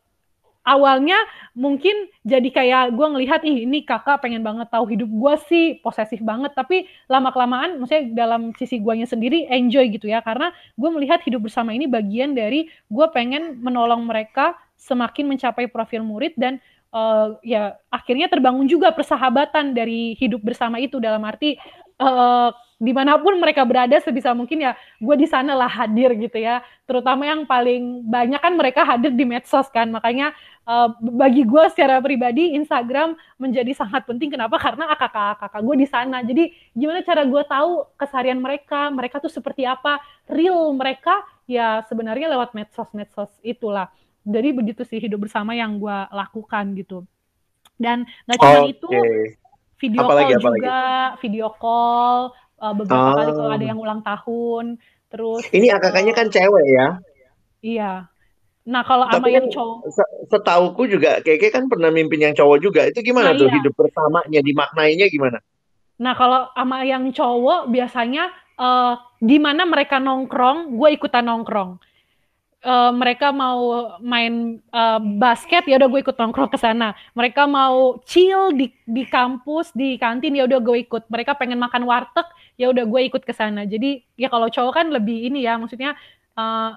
awalnya mungkin jadi kayak gue ngelihat ih ini kakak pengen banget tahu hidup gue sih posesif banget. Tapi lama kelamaan maksudnya dalam sisi guanya sendiri enjoy gitu ya. Karena gue melihat hidup bersama ini bagian dari gue pengen menolong mereka semakin mencapai profil murid dan uh, ya akhirnya terbangun juga persahabatan dari hidup bersama itu. Dalam arti uh, di mana pun mereka berada sebisa mungkin ya gue di sana lah hadir gitu ya. Terutama yang paling banyak kan mereka hadir di medsos kan. Makanya uh, bagi gue secara pribadi Instagram menjadi sangat penting. Kenapa? Karena kakak-kakak gue di sana. Jadi gimana cara gue tahu keseharian mereka? Mereka tuh seperti apa? Real mereka ya sebenarnya lewat medsos-medsos itulah. Jadi begitu sih hidup bersama yang gue lakukan gitu. Dan nggak cuma okay. itu video apalagi, call apalagi? juga video call uh, beberapa oh. kali kalau ada oh. yang ulang tahun terus ini kakaknya kan cewek ya iya nah kalau ama yang cowok setauku juga keke kan pernah mimpin yang cowok juga itu gimana nah, tuh iya. hidup pertamanya dimaknainya gimana nah kalau ama yang cowok biasanya uh, di mana mereka nongkrong gue ikutan nongkrong uh, mereka mau main uh, basket ya udah gue ikut nongkrong ke sana. Mereka mau chill di di kampus di kantin ya udah gue ikut. Mereka pengen makan warteg ya udah gue ikut ke sana. Jadi ya kalau cowok kan lebih ini ya maksudnya uh,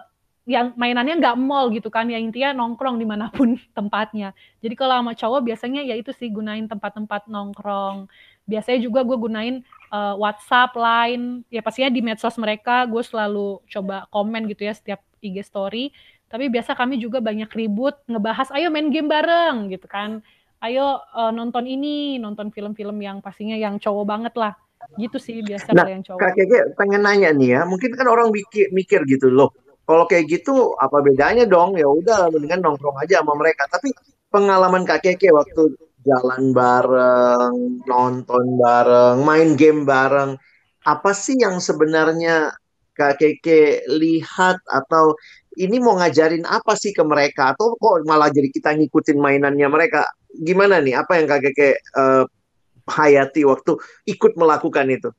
yang mainannya nggak mall gitu kan ya intinya nongkrong di mana pun tempatnya. Jadi kalau sama cowok biasanya ya itu sih gunain tempat-tempat nongkrong. Biasanya juga gue gunain uh, WhatsApp, Line, ya pastinya di medsos mereka gue selalu coba komen gitu ya setiap IG story. Tapi biasa kami juga banyak ribut ngebahas ayo main game bareng gitu kan. Ayo uh, nonton ini, nonton film-film yang pastinya yang cowok banget lah. Gitu sih biasa nah, yang cowok. Kak Keke pengen nanya nih ya, mungkin kan orang mikir, mikir gitu loh. Kalau kayak gitu apa bedanya dong? Ya udah mendingan nongkrong aja sama mereka. Tapi pengalaman Kak Keke waktu jalan bareng, nonton bareng, main game bareng, apa sih yang sebenarnya Kak Keke lihat atau ini mau ngajarin apa sih ke mereka atau kok malah jadi kita ngikutin mainannya mereka gimana nih apa yang Kak Keke uh, hayati waktu ikut melakukan itu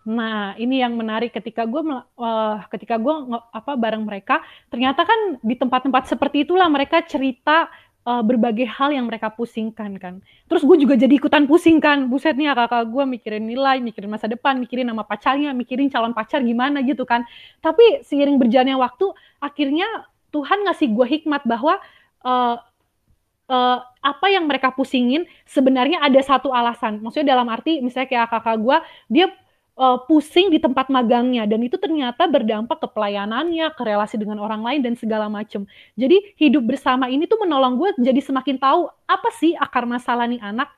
Nah, ini yang menarik ketika gue uh, ketika gue apa bareng mereka, ternyata kan di tempat-tempat seperti itulah mereka cerita uh, berbagai hal yang mereka pusingkan kan. Terus gue juga jadi ikutan pusing kan, buset nih kakak gue mikirin nilai, mikirin masa depan, mikirin nama pacarnya, mikirin calon pacar gimana gitu kan. Tapi seiring berjalannya waktu, akhirnya Tuhan ngasih gue hikmat bahwa uh, uh, apa yang mereka pusingin sebenarnya ada satu alasan. Maksudnya dalam arti misalnya kayak kakak gue, dia uh, pusing di tempat magangnya dan itu ternyata berdampak ke pelayanannya, ke relasi dengan orang lain dan segala macam. Jadi hidup bersama ini tuh menolong gue jadi semakin tahu apa sih akar masalah nih anak.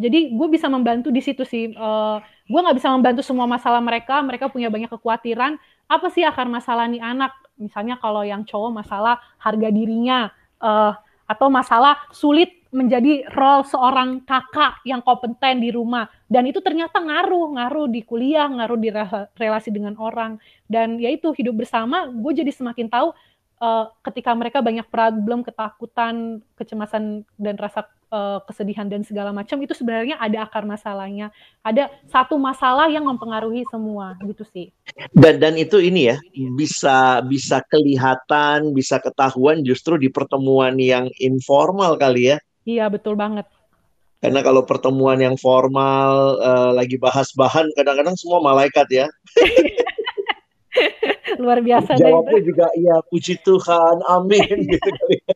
Jadi gue bisa membantu di situ sih. Uh, gue nggak bisa membantu semua masalah mereka. Mereka punya banyak kekhawatiran. Apa sih akar masalah nih anak? Misalnya kalau yang cowok masalah harga dirinya uh, atau masalah sulit menjadi role seorang kakak yang kompeten di rumah. Dan itu ternyata ngaruh ngaruh di kuliah ngaruh di relasi dengan orang. Dan yaitu hidup bersama gue jadi semakin tahu uh, ketika mereka banyak problem ketakutan kecemasan dan rasa uh, kesedihan dan segala macam itu sebenarnya ada akar masalahnya ada satu masalah yang mempengaruhi semua gitu sih dan dan itu ini ya bisa bisa kelihatan bisa ketahuan justru di pertemuan yang informal kali ya Iya, betul banget. Karena kalau pertemuan yang formal uh, lagi bahas bahan kadang-kadang semua malaikat ya. Luar biasa Jawabnya juga iya puji Tuhan, amin gitu kali. Ya.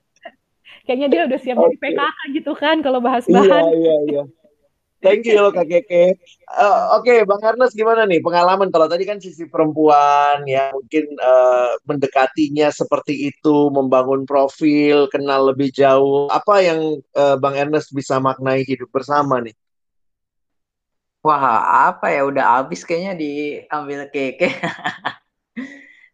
Kayaknya dia udah siap okay. jadi PKK gitu kan kalau bahas bahan. Iya, iya, iya. Thank you Kak Keke. Uh, Oke, okay, Bang Ernest gimana nih pengalaman kalau tadi kan sisi perempuan ya mungkin uh, mendekatinya seperti itu, membangun profil, kenal lebih jauh. Apa yang uh, Bang Ernest bisa maknai hidup bersama nih? Wah, apa ya udah habis kayaknya diambil Keke.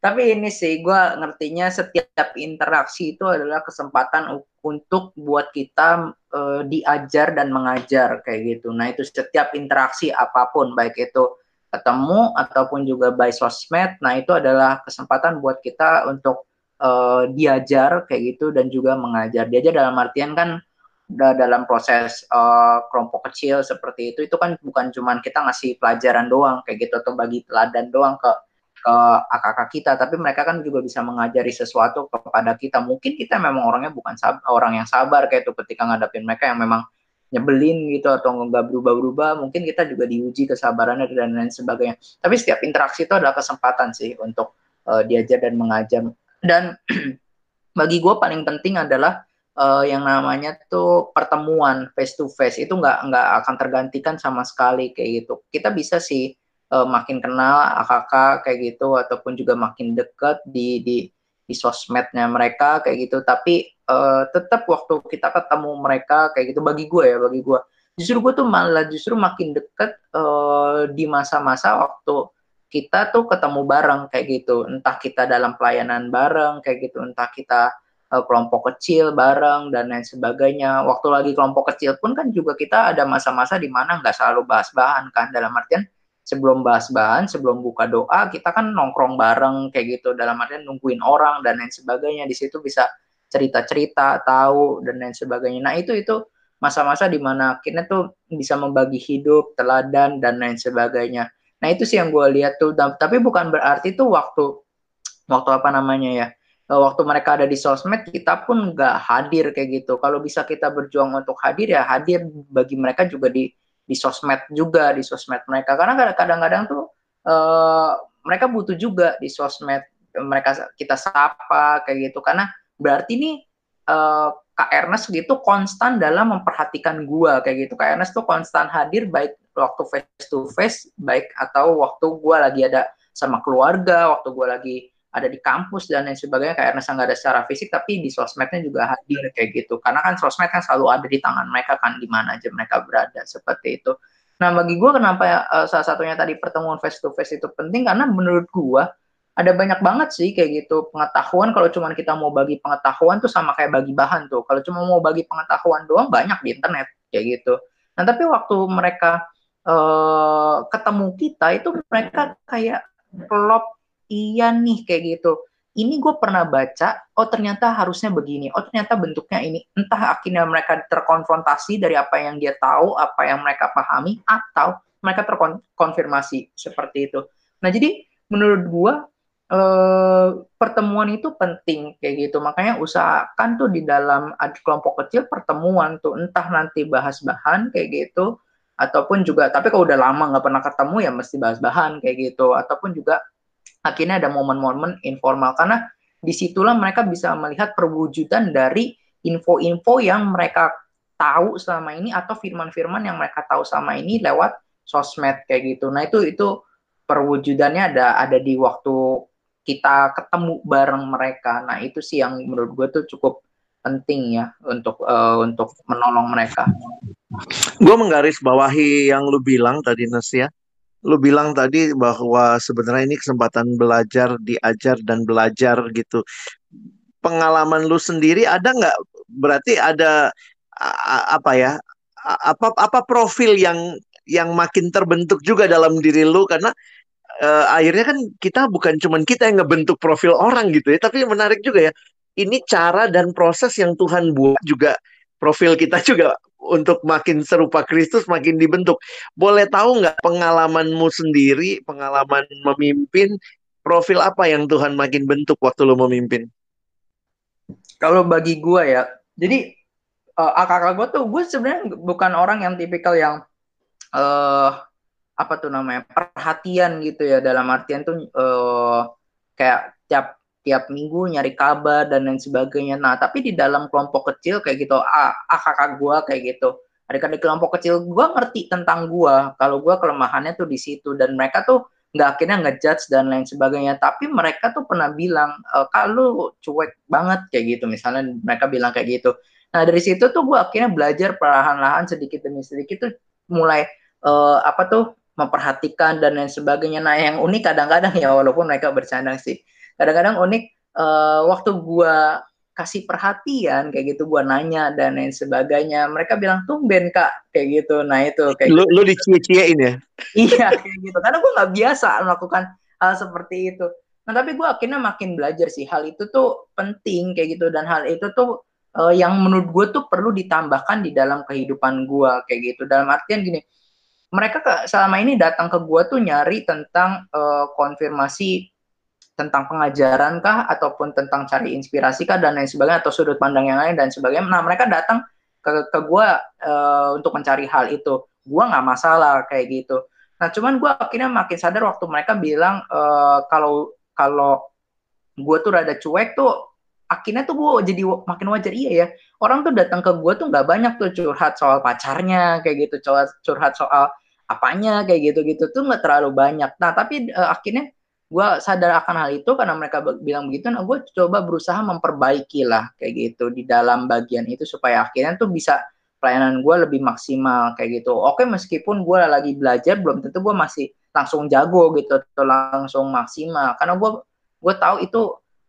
Tapi ini sih, gue ngertinya setiap interaksi itu adalah kesempatan untuk buat kita uh, diajar dan mengajar kayak gitu. Nah itu setiap interaksi apa pun, baik itu ketemu ataupun juga by sosmed, nah itu adalah kesempatan buat kita untuk uh, diajar kayak gitu dan juga mengajar. Diajar dalam artian kan dalam proses uh, kelompok kecil seperti itu, itu kan bukan cuman kita ngasih pelajaran doang kayak gitu atau bagi teladan doang ke ke kakak kita, tapi mereka kan juga bisa mengajari sesuatu kepada kita. Mungkin kita memang orangnya bukan sab orang yang sabar kayak itu ketika ngadapin mereka yang memang nyebelin gitu atau nggak berubah-berubah, mungkin kita juga diuji kesabarannya dan lain sebagainya. Tapi setiap interaksi itu adalah kesempatan sih untuk uh, diajar dan mengajar. Dan bagi gue paling penting adalah uh, yang namanya tuh pertemuan face to face itu nggak nggak akan tergantikan sama sekali kayak gitu. Kita bisa sih uh, makin kenal kakak kayak gitu ataupun juga makin dekat di di di sosmednya mereka kayak gitu. Tapi uh, tetap waktu kita ketemu mereka kayak gitu bagi gue ya bagi gue justru gue tuh malah justru makin dekat uh, di masa-masa waktu kita tuh ketemu bareng kayak gitu. Entah kita dalam pelayanan bareng kayak gitu entah kita uh, kelompok kecil bareng dan lain sebagainya. Waktu lagi kelompok kecil pun kan juga kita ada masa-masa di mana nggak selalu bahas bahan kan dalam artian sebelum bahas bahan, sebelum buka doa, kita kan nongkrong bareng kayak gitu dalam artian nungguin orang dan lain sebagainya. Di situ bisa cerita-cerita, tahu dan lain sebagainya. Nah, itu itu masa-masa di mana akhirnya tuh bisa membagi hidup, teladan dan lain sebagainya. Nah, itu sih yang gue lihat tuh. Tapi bukan berarti tuh waktu waktu apa namanya ya? Waktu mereka ada di sosmed, kita pun nggak hadir kayak gitu. Kalau bisa kita berjuang untuk hadir ya hadir bagi mereka juga di di sosmed juga di sosmed mereka. Karena kadang-kadang tuh uh, mereka butuh juga di sosmed mereka kita sapa kayak gitu. Karena berarti nih uh, Kak Ernest gitu konstan dalam memperhatikan gua kayak gitu. Kak Ernest tuh konstan hadir baik waktu face to face baik atau waktu gua lagi ada sama keluarga waktu gua lagi ada di kampus dan lain sebagainya kayak Ernest nggak ada secara fisik tapi di sosmednya juga hadir kayak gitu. Karena kan sosmed kan selalu ada di tangan mereka kan di mana aja mereka berada seperti itu. Nah bagi gue kenapa uh, salah satunya tadi pertemuan face to face itu penting karena menurut gue ada banyak banget sih kayak gitu pengetahuan. Kalau cuma kita mau bagi pengetahuan tuh sama kayak bagi bahan tuh. Kalau cuma mau bagi pengetahuan doang banyak di internet kayak gitu. Nah tapi waktu mereka uh, ketemu kita itu mereka kayak plop iya nih kayak gitu ini gue pernah baca, oh ternyata harusnya begini, oh ternyata bentuknya ini. Entah akhirnya mereka terkonfrontasi dari apa yang dia tahu, apa yang mereka pahami, atau mereka terkonfirmasi seperti itu. Nah jadi menurut gue eh, pertemuan itu penting kayak gitu. Makanya usahakan tuh di dalam kelompok kecil pertemuan tuh entah nanti bahas bahan kayak gitu ataupun juga tapi kalau udah lama nggak pernah ketemu ya mesti bahas bahan kayak gitu ataupun juga akhirnya ada momen-momen informal karena di situlah mereka bisa melihat perwujudan dari info-info yang mereka tahu selama ini atau firman-firman yang mereka tahu selama ini lewat sosmed kayak gitu. Nah itu itu perwujudannya ada ada di waktu kita ketemu bareng mereka. Nah itu sih yang menurut gue tuh cukup penting ya untuk uh, untuk menolong mereka. Gue menggaris bawahi yang lu bilang tadi Nes ya. Lu bilang tadi bahwa sebenarnya ini kesempatan belajar, diajar dan belajar gitu. Pengalaman lu sendiri ada nggak? Berarti ada apa ya? Apa apa profil yang yang makin terbentuk juga dalam diri lu karena uh, akhirnya kan kita bukan cuman kita yang ngebentuk profil orang gitu ya, tapi menarik juga ya ini cara dan proses yang Tuhan buat juga profil kita juga untuk makin serupa Kristus makin dibentuk. Boleh tahu nggak pengalamanmu sendiri, pengalaman memimpin, profil apa yang Tuhan makin bentuk waktu lo memimpin? Kalau bagi gue ya, jadi uh, akak gue tuh gue sebenarnya bukan orang yang tipikal yang uh, apa tuh namanya perhatian gitu ya dalam artian tuh uh, kayak tiap tiap minggu nyari kabar dan lain sebagainya. Nah, tapi di dalam kelompok kecil kayak gitu, ah, kakak gue kayak gitu. Adik-adik kelompok kecil gue ngerti tentang gue. Kalau gue kelemahannya tuh di situ dan mereka tuh nggak akhirnya ngejudge dan lain sebagainya. Tapi mereka tuh pernah bilang e, kalau cuek banget kayak gitu. Misalnya mereka bilang kayak gitu. Nah dari situ tuh gue akhirnya belajar perlahan-lahan sedikit demi sedikit tuh mulai uh, apa tuh memperhatikan dan lain sebagainya. Nah yang unik kadang-kadang ya walaupun mereka bercanda sih kadang-kadang unik uh, waktu gua kasih perhatian kayak gitu gua nanya dan lain sebagainya mereka bilang tumben kak kayak gitu. Nah itu kayak lu, gitu. lu dicie-ciein ya? Iya kayak gitu. Karena gua nggak biasa melakukan hal seperti itu. Nah tapi gua akhirnya makin belajar sih hal itu tuh penting kayak gitu. Dan hal itu tuh uh, yang menurut gue tuh perlu ditambahkan di dalam kehidupan gue kayak gitu. Dalam artian gini mereka selama ini datang ke gue tuh nyari tentang uh, konfirmasi tentang pengajaran kah ataupun tentang cari inspirasi kah dan lain sebagainya atau sudut pandang yang lain dan sebagainya. Nah mereka datang ke ke gue uh, untuk mencari hal itu. Gue nggak masalah kayak gitu. Nah cuman gue akhirnya makin sadar waktu mereka bilang uh, kalau kalau gue tuh rada cuek tuh akhirnya tuh gue jadi makin wajar iya ya orang tuh datang ke gue tuh nggak banyak tuh curhat soal pacarnya kayak gitu curhat curhat soal apanya kayak gitu gitu tuh nggak terlalu banyak nah tapi uh, akhirnya gue sadar akan hal itu karena mereka bilang begitu nah gue coba berusaha memperbaiki lah kayak gitu di dalam bagian itu supaya akhirnya tuh bisa pelayanan gue lebih maksimal kayak gitu. Oke meskipun gue lagi belajar belum tentu gue masih langsung jago gitu atau langsung maksimal. Karena gue gue tahu itu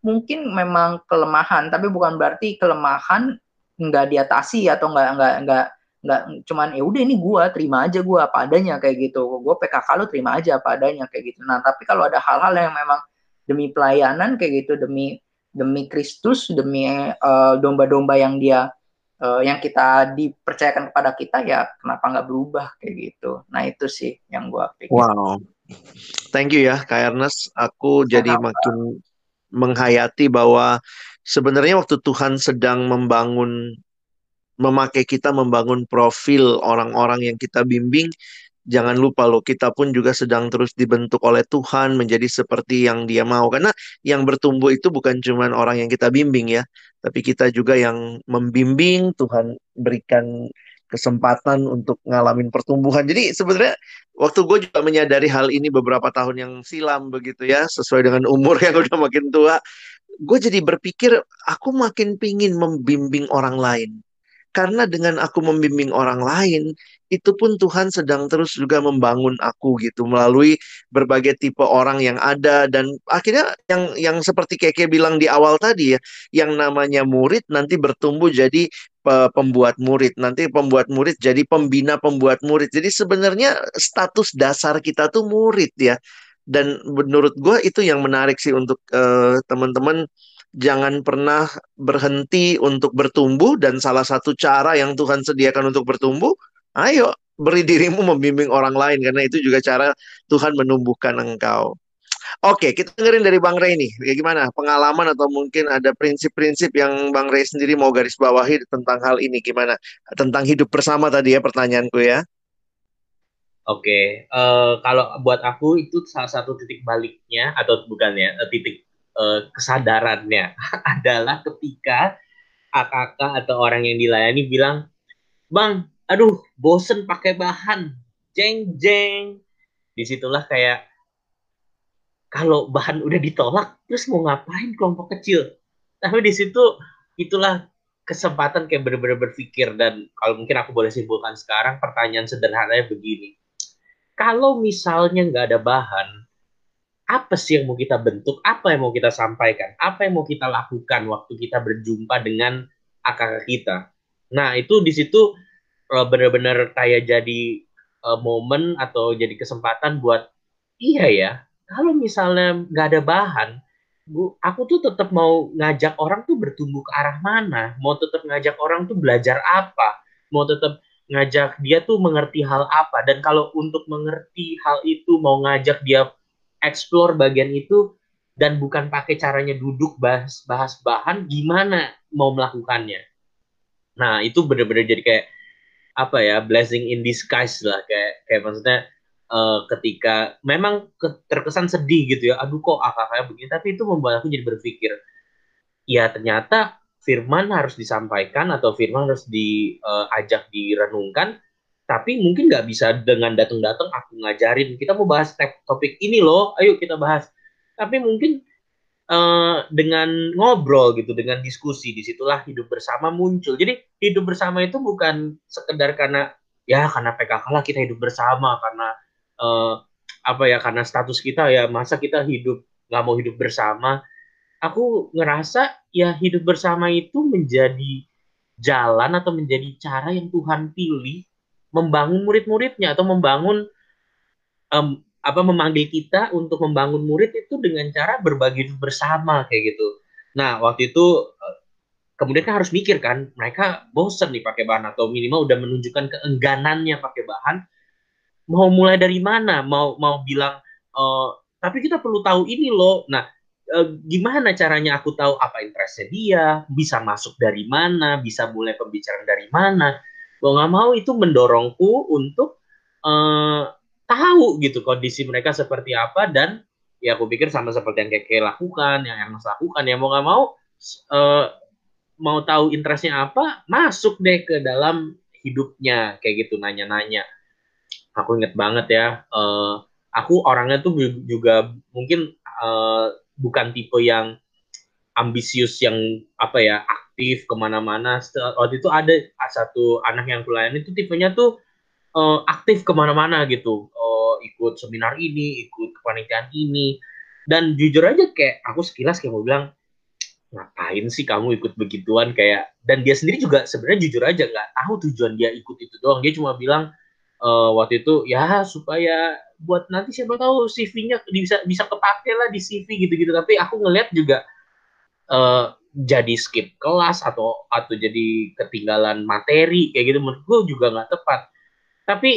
mungkin memang kelemahan tapi bukan berarti kelemahan nggak diatasi atau nggak nggak nggak nggak cuman ya udah ini gue terima aja gue apa adanya kayak gitu. Gue PKK lu terima aja apa adanya kayak gitu. Nah tapi kalau ada hal-hal yang memang demi pelayanan kayak gitu demi demi Kristus demi uh, domba-domba yang dia uh, yang kita dipercayakan kepada kita ya kenapa nggak berubah kayak gitu. Nah itu sih yang gue pikir. Wow. Thank you ya Kak Ernest. Aku jadi makin menghayati bahwa sebenarnya waktu Tuhan sedang membangun memakai kita membangun profil orang-orang yang kita bimbing, jangan lupa loh kita pun juga sedang terus dibentuk oleh Tuhan menjadi seperti yang Dia mau. Karena yang bertumbuh itu bukan cuma orang yang kita bimbing ya, tapi kita juga yang membimbing Tuhan berikan kesempatan untuk ngalamin pertumbuhan. Jadi sebenarnya waktu gue juga menyadari hal ini beberapa tahun yang silam begitu ya, sesuai dengan umur yang udah makin tua, gue jadi berpikir aku makin pingin membimbing orang lain karena dengan aku membimbing orang lain, itu pun Tuhan sedang terus juga membangun aku gitu melalui berbagai tipe orang yang ada dan akhirnya yang yang seperti Keke bilang di awal tadi ya, yang namanya murid nanti bertumbuh jadi pembuat murid, nanti pembuat murid jadi pembina pembuat murid. Jadi sebenarnya status dasar kita tuh murid ya. Dan menurut gue itu yang menarik sih untuk uh, teman-teman jangan pernah berhenti untuk bertumbuh dan salah satu cara yang Tuhan sediakan untuk bertumbuh, ayo beri dirimu membimbing orang lain karena itu juga cara Tuhan menumbuhkan engkau. Oke, kita dengerin dari Bang Rey nih. Ya gimana pengalaman atau mungkin ada prinsip-prinsip yang Bang Rey sendiri mau garis bawahi tentang hal ini gimana? Tentang hidup bersama tadi ya pertanyaanku ya. Oke, uh, kalau buat aku itu salah satu titik baliknya atau bukan ya, eh, titik uh, kesadarannya adalah ketika kakak atau orang yang dilayani bilang, "Bang, aduh, bosen pakai bahan." Jeng jeng. Di situlah kayak kalau bahan udah ditolak terus mau ngapain kelompok kecil tapi di situ itulah kesempatan kayak bener-bener berpikir dan kalau mungkin aku boleh simpulkan sekarang pertanyaan sederhananya begini kalau misalnya nggak ada bahan apa sih yang mau kita bentuk? Apa yang mau kita sampaikan? Apa yang mau kita lakukan waktu kita berjumpa dengan akak kita? Nah itu di situ uh, bener-bener kayak jadi uh, momen atau jadi kesempatan buat iya ya kalau misalnya nggak ada bahan, aku tuh tetap mau ngajak orang tuh bertumbuh ke arah mana, mau tetap ngajak orang tuh belajar apa, mau tetap ngajak dia tuh mengerti hal apa, dan kalau untuk mengerti hal itu mau ngajak dia explore bagian itu dan bukan pakai caranya duduk bahas bahas bahan, gimana mau melakukannya? Nah itu bener-bener jadi kayak apa ya blessing in disguise lah. Kayak kayak maksudnya uh, ketika memang ke, terkesan sedih gitu ya. Aduh kok kakaknya begini? Tapi itu membuat aku jadi berpikir ya ternyata firman harus disampaikan atau firman harus diajak uh, direnungkan tapi mungkin nggak bisa dengan datang-datang aku ngajarin kita mau bahas topik ini loh ayo kita bahas. Tapi mungkin uh, dengan ngobrol gitu dengan diskusi di situlah hidup bersama muncul. Jadi hidup bersama itu bukan sekedar karena ya karena PKK lah kita hidup bersama karena uh, apa ya karena status kita ya masa kita hidup nggak mau hidup bersama. Aku ngerasa ya hidup bersama itu menjadi jalan atau menjadi cara yang Tuhan pilih membangun murid-muridnya atau membangun um, apa memanggil kita untuk membangun murid itu dengan cara berbagi bersama kayak gitu. Nah waktu itu eh, kemudian kan harus mikir kan mereka bosen nih pakai bahan atau minimal udah menunjukkan keengganannya pakai bahan. Mau mulai dari mana? Mau mau bilang uh, tapi kita perlu tahu ini loh. Nah uh, gimana caranya aku tahu apa interestnya dia? Bisa masuk dari mana? Bisa mulai pembicaraan dari mana mau nggak mau itu mendorongku untuk uh, tahu gitu kondisi mereka seperti apa dan ya aku pikir sama seperti yang kayak lakukan yang yang lakukan. Ya mau nggak mau uh, mau tahu interestnya apa masuk deh ke dalam hidupnya. Kayak gitu nanya-nanya. Aku inget banget ya uh, aku orangnya tuh juga mungkin uh, bukan tipe yang ambisius yang apa ya aktif ke mana-mana. Waktu itu ada satu anak yang kulayani itu tipenya tuh uh, aktif ke mana-mana gitu. Uh, ikut seminar ini ikut kepanitiaan ini. Dan jujur aja kayak aku sekilas kayak mau bilang ngapain sih kamu ikut begituan? Kayak dan dia sendiri juga sebenarnya jujur aja nggak tahu tujuan dia ikut itu doang. Dia cuma bilang uh, waktu itu ya supaya buat nanti siapa tahu CV-nya bisa bisa kepake lah di CV gitu-gitu. Tapi aku ngeliat juga uh, jadi skip kelas atau atau jadi ketinggalan materi kayak gitu menurut gue juga nggak tepat. Tapi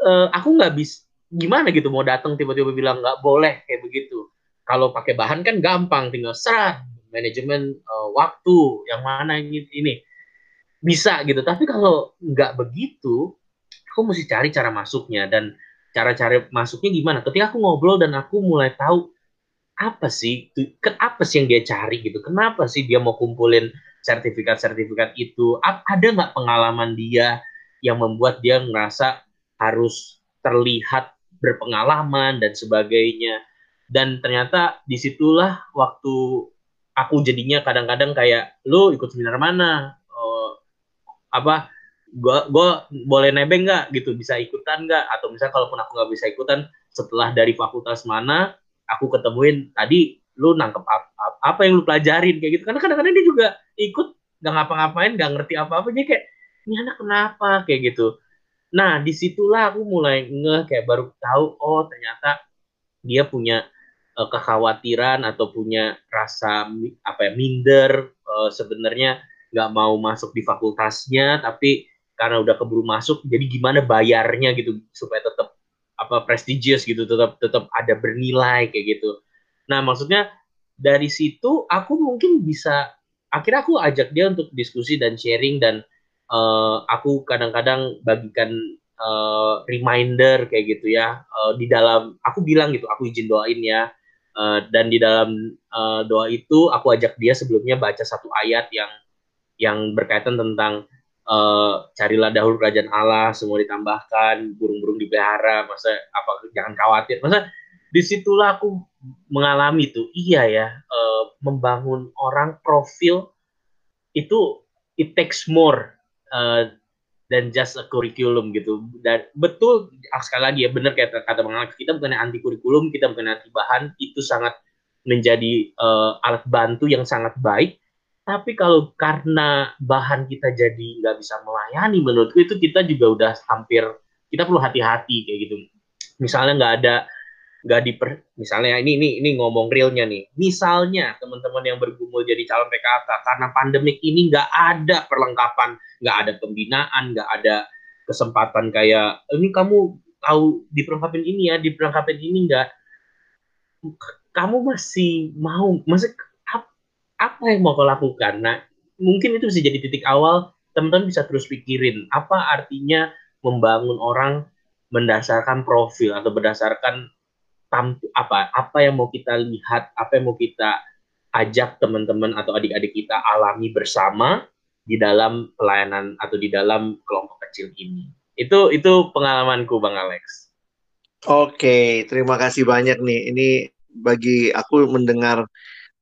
uh, aku nggak bisa gimana gitu mau datang tiba-tiba bilang nggak boleh kayak begitu. Kalau pakai bahan kan gampang tinggal serat manajemen uh, waktu yang mana ini ini. Bisa gitu tapi kalau nggak begitu aku mesti cari cara masuknya. Dan cara-cara masuknya gimana? Ketika aku ngobrol dan aku mulai tahu apa sih? Apa sih yang dia cari gitu? Kenapa sih dia mau kumpulin sertifikat-sertifikat itu? Ada nggak pengalaman dia yang membuat dia ngerasa harus terlihat berpengalaman dan sebagainya? Dan ternyata di situlah waktu aku jadinya kadang-kadang kayak lu ikut seminar mana? Uh, apa gua gua boleh nebeng nggak? Gitu bisa ikutan nggak? Atau misalnya kalaupun aku nggak bisa ikutan setelah dari fakultas mana aku ketemuin tadi lu nangkep apa, apa yang lu pelajarin kayak gitu. Karena kadang-kadang dia juga ikut nggak ngapa-ngapain nggak ngerti apa-apa jadi kayak ini anak kenapa? kayak gitu. Nah di situlah aku mulai ngeh kayak baru tahu oh ternyata dia punya uh, kekhawatiran atau punya rasa apa ya minder uh, sebenarnya nggak mau masuk di fakultasnya tapi karena udah keburu masuk jadi gimana bayarnya gitu supaya tetap apa prestigious gitu tetap tetap ada bernilai kayak gitu. Nah maksudnya dari situ aku mungkin bisa akhirnya aku ajak dia untuk diskusi dan sharing dan uh, aku kadang-kadang bagikan uh, reminder kayak gitu ya. Uh, di dalam aku bilang gitu aku izin doain ya. Uh, dan di dalam uh, doa itu aku ajak dia sebelumnya baca satu ayat yang yang berkaitan tentang uh, carilah dahulu kerajaan Allah semua ditambahkan burung-burung dipelihara masa apa jangan khawatir. Masa di situlah aku mengalami tuh iya ya uh, membangun orang profil itu it takes more uh, than just a curriculum gitu. Dan betul sekali lagi ya benar kayak kata bang Alex kita bukan anti kurikulum kita bukan anti bahan itu sangat menjadi uh, alat bantu yang sangat baik tapi kalau karena bahan kita jadi nggak bisa melayani menurutku itu kita juga udah hampir kita perlu hati-hati kayak gitu. Misalnya nggak ada nggak diper misalnya ini ini ini ngomong realnya nih. Misalnya teman-teman yang bergumul jadi calon PKK karena pandemik ini nggak ada perlengkapan nggak ada pembinaan nggak ada kesempatan kayak ini kamu tahu diperlengkapin ini ya diperlengkapin ini nggak? Kamu masih mau masih apa yang mau kau lakukan? Nah, mungkin itu bisa jadi titik awal teman-teman bisa terus pikirin apa artinya membangun orang mendasarkan profil atau berdasarkan apa apa yang mau kita lihat, apa yang mau kita ajak teman-teman atau adik-adik kita alami bersama di dalam pelayanan atau di dalam kelompok kecil ini. Itu itu pengalamanku Bang Alex. Oke, terima kasih banyak nih. Ini bagi aku mendengar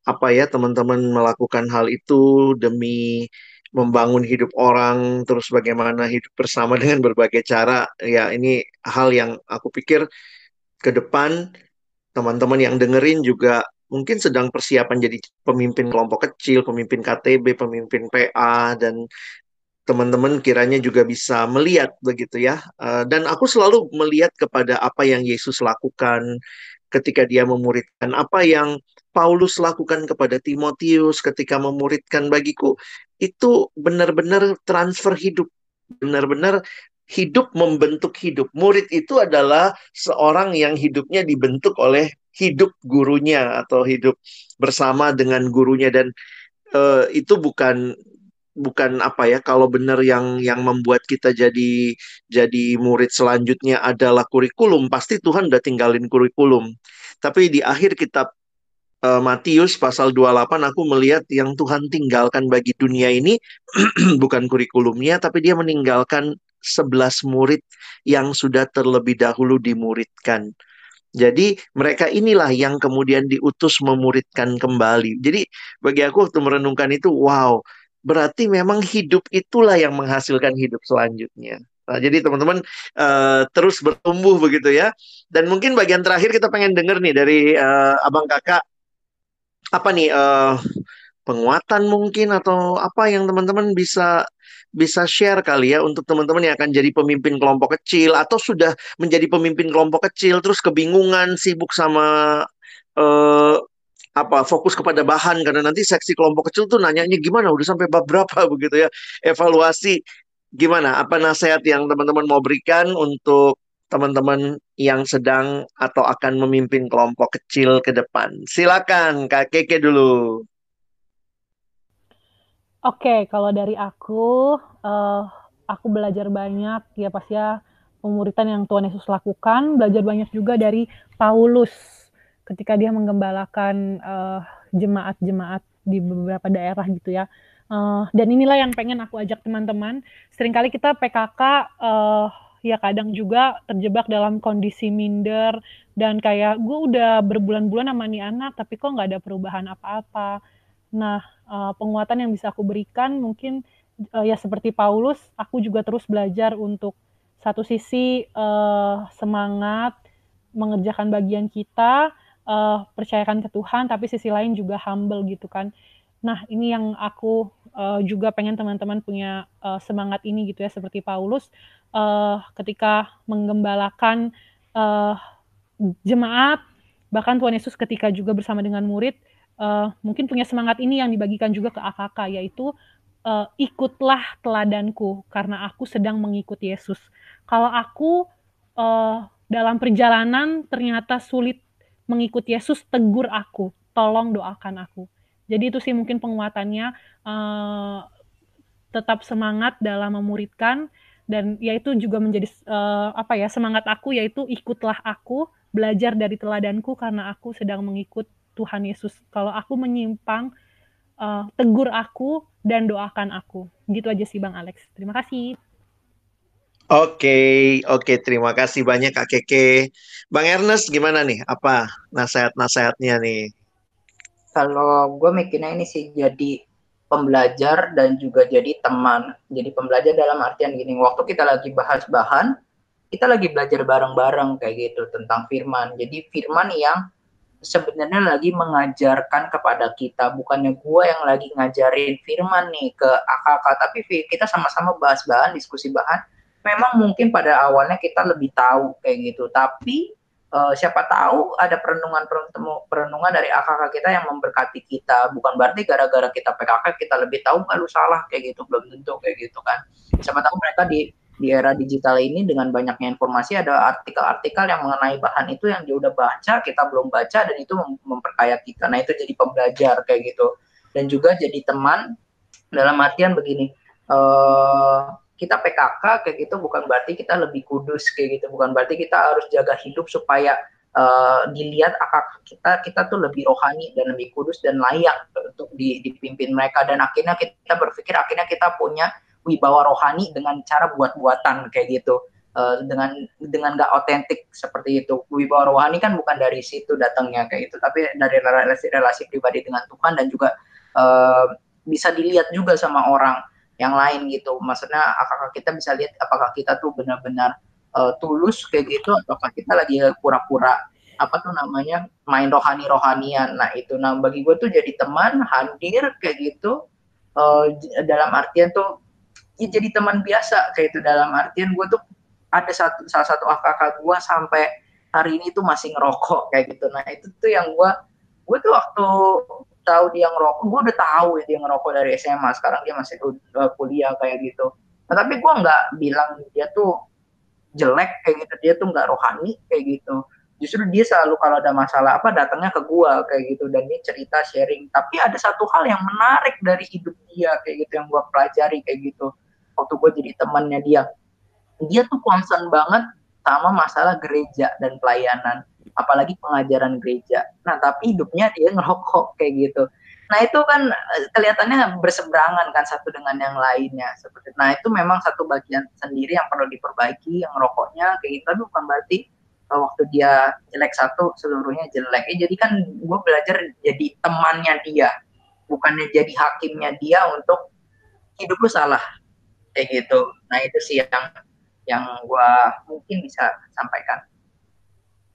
apa ya teman-teman melakukan hal itu demi membangun hidup orang terus bagaimana hidup bersama dengan berbagai cara ya ini hal yang aku pikir ke depan teman-teman yang dengerin juga mungkin sedang persiapan jadi pemimpin kelompok kecil, pemimpin KTB, pemimpin PA dan teman-teman kiranya juga bisa melihat begitu ya. Eh, dan aku selalu melihat kepada apa yang Yesus lakukan ketika dia memuridkan, apa yang Paulus lakukan kepada Timotius ketika memuridkan bagiku itu benar-benar transfer hidup, benar-benar hidup membentuk hidup. Murid itu adalah seorang yang hidupnya dibentuk oleh hidup gurunya atau hidup bersama dengan gurunya. Dan uh, itu bukan bukan apa ya kalau benar yang yang membuat kita jadi jadi murid selanjutnya adalah kurikulum pasti Tuhan udah tinggalin kurikulum. Tapi di akhir kitab uh, Matius pasal 28 aku melihat yang Tuhan tinggalkan bagi dunia ini bukan kurikulumnya tapi dia meninggalkan 11 murid yang sudah terlebih dahulu dimuridkan. Jadi mereka inilah yang kemudian diutus memuridkan kembali. Jadi bagi aku waktu merenungkan itu wow, berarti memang hidup itulah yang menghasilkan hidup selanjutnya. Nah, jadi teman-teman uh, terus bertumbuh begitu ya. Dan mungkin bagian terakhir kita pengen denger nih dari uh, abang kakak apa nih uh, penguatan mungkin atau apa yang teman-teman bisa bisa share kali ya untuk teman-teman yang akan jadi pemimpin kelompok kecil atau sudah menjadi pemimpin kelompok kecil terus kebingungan sibuk sama uh, apa fokus kepada bahan. Karena nanti seksi kelompok kecil tuh nanyanya gimana? Udah sampai bab berapa? Begitu ya. Evaluasi gimana? Apa nasihat yang teman-teman mau berikan untuk teman-teman yang sedang atau akan memimpin kelompok kecil ke depan. Silakan Kak Keke dulu. Oke, kalau dari aku, uh, aku belajar banyak ya pas ya pemuritan yang Tuhan Yesus lakukan, belajar banyak juga dari Paulus ketika dia menggembalakan uh, jemaat-jemaat di beberapa daerah gitu ya. Uh, dan inilah yang pengen aku ajak teman-teman. Seringkali kita PKK uh, ya kadang juga terjebak dalam kondisi minder dan kayak gue udah berbulan-bulan sama nih anak tapi kok nggak ada perubahan apa-apa. Nah, uh, penguatan yang bisa aku berikan mungkin uh, ya seperti Paulus, aku juga terus belajar untuk satu sisi uh, semangat mengerjakan bagian kita, percayakan ke Tuhan, tapi sisi lain juga humble gitu kan. Nah, ini yang aku uh, juga pengen teman-teman punya uh, semangat ini gitu ya, seperti Paulus uh, ketika menggembalakan uh, jemaat, bahkan Tuhan Yesus ketika juga bersama dengan murid, uh, mungkin punya semangat ini yang dibagikan juga ke AKK, yaitu uh, ikutlah teladanku karena aku sedang mengikuti Yesus. Kalau aku uh, dalam perjalanan ternyata sulit mengikut Yesus, tegur aku, tolong doakan aku. Jadi itu sih mungkin penguatannya uh, tetap semangat dalam memuridkan dan yaitu juga menjadi uh, apa ya semangat aku yaitu ikutlah aku belajar dari teladanku karena aku sedang mengikut Tuhan Yesus. Kalau aku menyimpang uh, tegur aku dan doakan aku. Gitu aja sih Bang Alex. Terima kasih. Oke, oke, terima kasih banyak Kak Keke. Bang Ernest gimana nih? Apa nasihat-nasihatnya nih? Kalau gue mikirnya ini sih jadi pembelajar dan juga jadi teman. Jadi pembelajar dalam artian gini, waktu kita lagi bahas bahan, kita lagi belajar bareng-bareng kayak gitu tentang firman. Jadi firman yang sebenarnya lagi mengajarkan kepada kita, bukannya gue yang lagi ngajarin firman nih ke AKK, tapi kita sama-sama bahas bahan, diskusi bahan, memang mungkin pada awalnya kita lebih tahu kayak gitu tapi uh, siapa tahu ada perenungan perenungan dari akak kita yang memberkati kita. Bukan berarti gara-gara kita PKK kita lebih tahu nggak lu salah kayak gitu belum tentu kayak gitu kan. Siapa tahu mereka di di era digital ini dengan banyaknya informasi ada artikel-artikel yang mengenai bahan itu yang dia udah baca kita belum baca dan itu memperkaya kita. Nah itu jadi pembelajar kayak gitu. Dan juga jadi teman dalam artian begini uh, kita PKK kayak gitu bukan berarti kita lebih kudus kayak gitu. Bukan berarti kita harus jaga hidup supaya uh, dilihat akak kita kita tuh lebih rohani dan lebih kudus dan layak untuk dipimpin mereka. Dan akhirnya kita berpikir akhirnya kita punya wibawa rohani dengan cara buat-buatan kayak gitu. Uh, dengan dengan gak otentik seperti itu. Wibawa rohani kan bukan dari situ datangnya kayak gitu tapi dari relasi relasi pribadi dengan Tuhan dan juga uh, bisa dilihat juga sama orang yang lain gitu. Maksudnya apakah kita bisa lihat apakah kita tuh benar-benar uh, tulus kayak gitu ataukah kita lagi pura-pura apa tuh namanya main rohani-rohanian. Nah itu nah bagi gue tuh jadi teman hadir kayak gitu uh, dalam artian tuh ya jadi teman biasa kayak itu dalam artian gue tuh ada satu salah satu kakak gue sampai hari ini tuh masih ngerokok kayak gitu. Nah itu tuh yang gue gue tuh waktu tahu dia ngerokok. Gue udah tahu ya dia ngerokok dari SMA sekarang dia masih uh, kuliah kayak gitu. Nah, tapi gue nggak bilang dia tuh jelek kayak gitu. Dia tuh nggak rohani kayak gitu. Justru dia selalu kalau ada masalah apa datangnya ke gue kayak gitu. Dan dia cerita sharing. Tapi ada satu hal yang menarik dari hidup dia kayak gitu yang gue pelajari kayak gitu. Waktu gue jadi temannya dia. Dia tuh concern banget sama masalah gereja dan pelayanan apalagi pengajaran gereja. Nah, tapi hidupnya dia ngerokok kayak gitu. Nah, itu kan eh, kelihatannya berseberangan kan satu dengan yang lainnya seperti. Nah, itu memang satu bagian sendiri yang perlu diperbaiki yang rokoknya kayak gitu. Tapi bukan berarti eh, waktu dia jelek satu seluruhnya jelek. Eh, jadi kan gue belajar jadi temannya dia, bukannya jadi hakimnya dia untuk hidup lu salah kayak gitu. Nah, itu sih yang yang gue mungkin bisa sampaikan.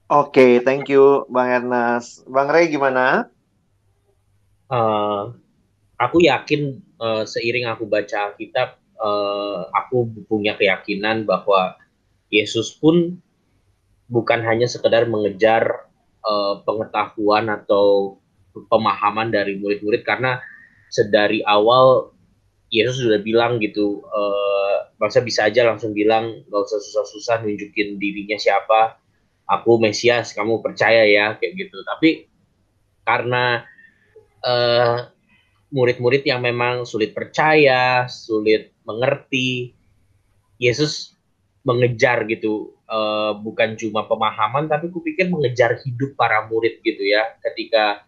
Oke, okay, thank you Bang Ernest. Bang Ray gimana? Uh, aku yakin uh, seiring aku baca kitab, uh, aku punya keyakinan bahwa Yesus pun bukan hanya sekedar mengejar uh, pengetahuan atau pemahaman dari murid-murid karena sedari awal Yesus sudah bilang gitu, uh, bangsa bisa aja langsung bilang gak usah susah-susah nunjukin dirinya siapa, aku Mesias kamu percaya ya kayak gitu. Tapi karena eh, murid-murid yang memang sulit percaya sulit mengerti Yesus mengejar gitu uh, bukan cuma pemahaman tapi kupikir mengejar hidup para murid gitu ya. Ketika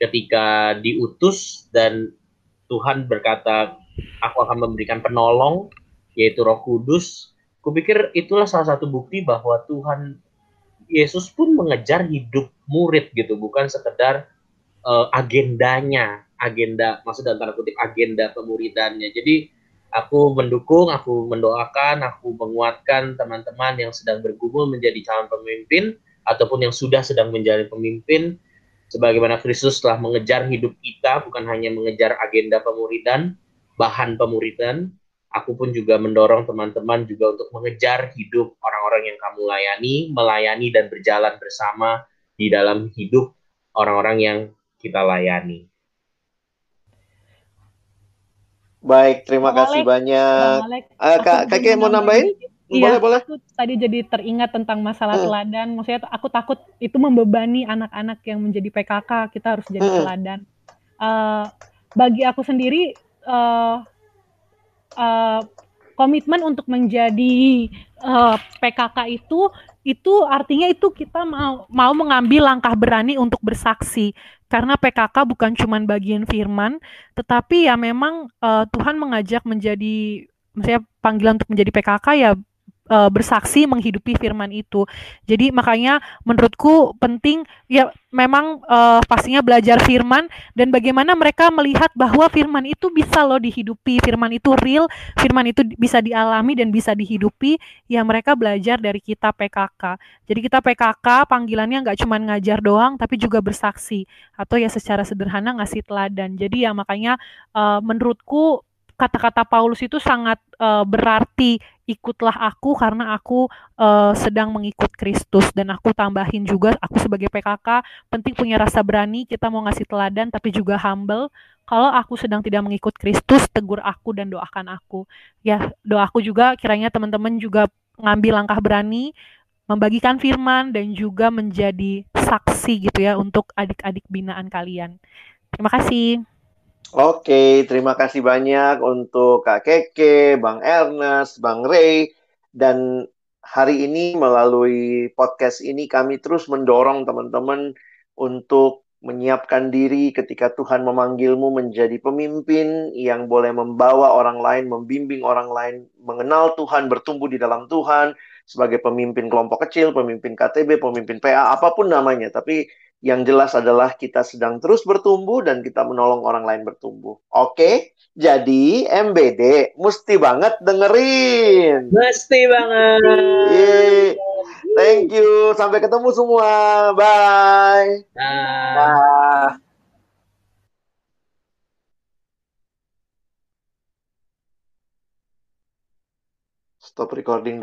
ketika diutus dan Tuhan berkata aku akan memberikan penolong yaitu Roh Kudus kupikir itulah salah satu bukti bahwa Tuhan Yesus pun mengejar hidup murid gitu, bukan sekedar uh, agendanya, agenda maksud dalam tanda kutip agenda pemuridannya. Jadi aku mendukung, aku mendoakan, aku menguatkan teman-teman yang sedang bergumul menjadi calon pemimpin ataupun yang sudah sedang menjadi pemimpin sebagaimana Kristus telah mengejar hidup kita bukan hanya mengejar agenda pemuridan, bahan pemuridan, aku pun juga mendorong teman-teman juga untuk mengejar hidup orang-orang yang kamu layani, melayani dan berjalan bersama di dalam hidup orang-orang yang kita layani. Baik, terima Bang kasih banyak. Uh, Kak, Kakek mau nambahin? Iya, boleh boleh. aku tadi jadi teringat tentang masalah Hmm. teladan. Maksudnya aku takut itu membebani anak-anak yang menjadi PKK. Kita harus jadi Hmm. teladan. Eh, bagi aku sendiri, eh, eh, komitmen untuk menjadi eh, PKK itu itu artinya itu kita mau mau mengambil langkah berani untuk bersaksi. Karena PKK bukan cuma bagian firman tetapi ya memang eh, Tuhan mengajak menjadi maksudnya panggilan untuk menjadi PKK ya eh, bersaksi menghidupi firman itu. Jadi makanya menurutku penting ya memang eh, pastinya belajar firman dan bagaimana mereka melihat bahwa firman itu bisa loh dihidupi, firman itu real, firman itu bisa dialami dan bisa dihidupi, ya mereka belajar dari kita PKK. Jadi kita PKK panggilannya nggak cuma ngajar doang, tapi juga bersaksi atau ya secara sederhana ngasih teladan. Jadi ya makanya eh, menurutku kata-kata Paulus itu sangat eh, berarti ikutlah aku karena aku eh, sedang mengikut Kristus. Dan aku tambahin juga aku sebagai PKK penting punya rasa berani kita mau ngasih teladan tapi juga humble. Kalau aku sedang tidak mengikut Kristus tegur aku dan doakan aku. Ya doaku juga kiranya teman-teman juga ngambil langkah berani membagikan firman dan juga menjadi saksi gitu ya untuk adik-adik binaan kalian. Terima kasih Oke, terima kasih banyak untuk Kak Keke, Bang Ernest, Bang Ray, dan hari ini melalui podcast ini kami terus mendorong teman-teman untuk menyiapkan diri ketika Tuhan memanggilmu menjadi pemimpin yang boleh membawa orang lain, membimbing orang lain, mengenal Tuhan, bertumbuh di dalam Tuhan sebagai pemimpin kelompok kecil, pemimpin KTB, pemimpin PA, apa pun namanya. Tapi yang jelas adalah kita sedang terus bertumbuh dan kita menolong orang lain bertumbuh. Oke, jadi MBD mesti banget dengerin. Mesti banget. Yeay. Thank you. Sampai ketemu semua. Bye. Nah. Dah. Stop recording.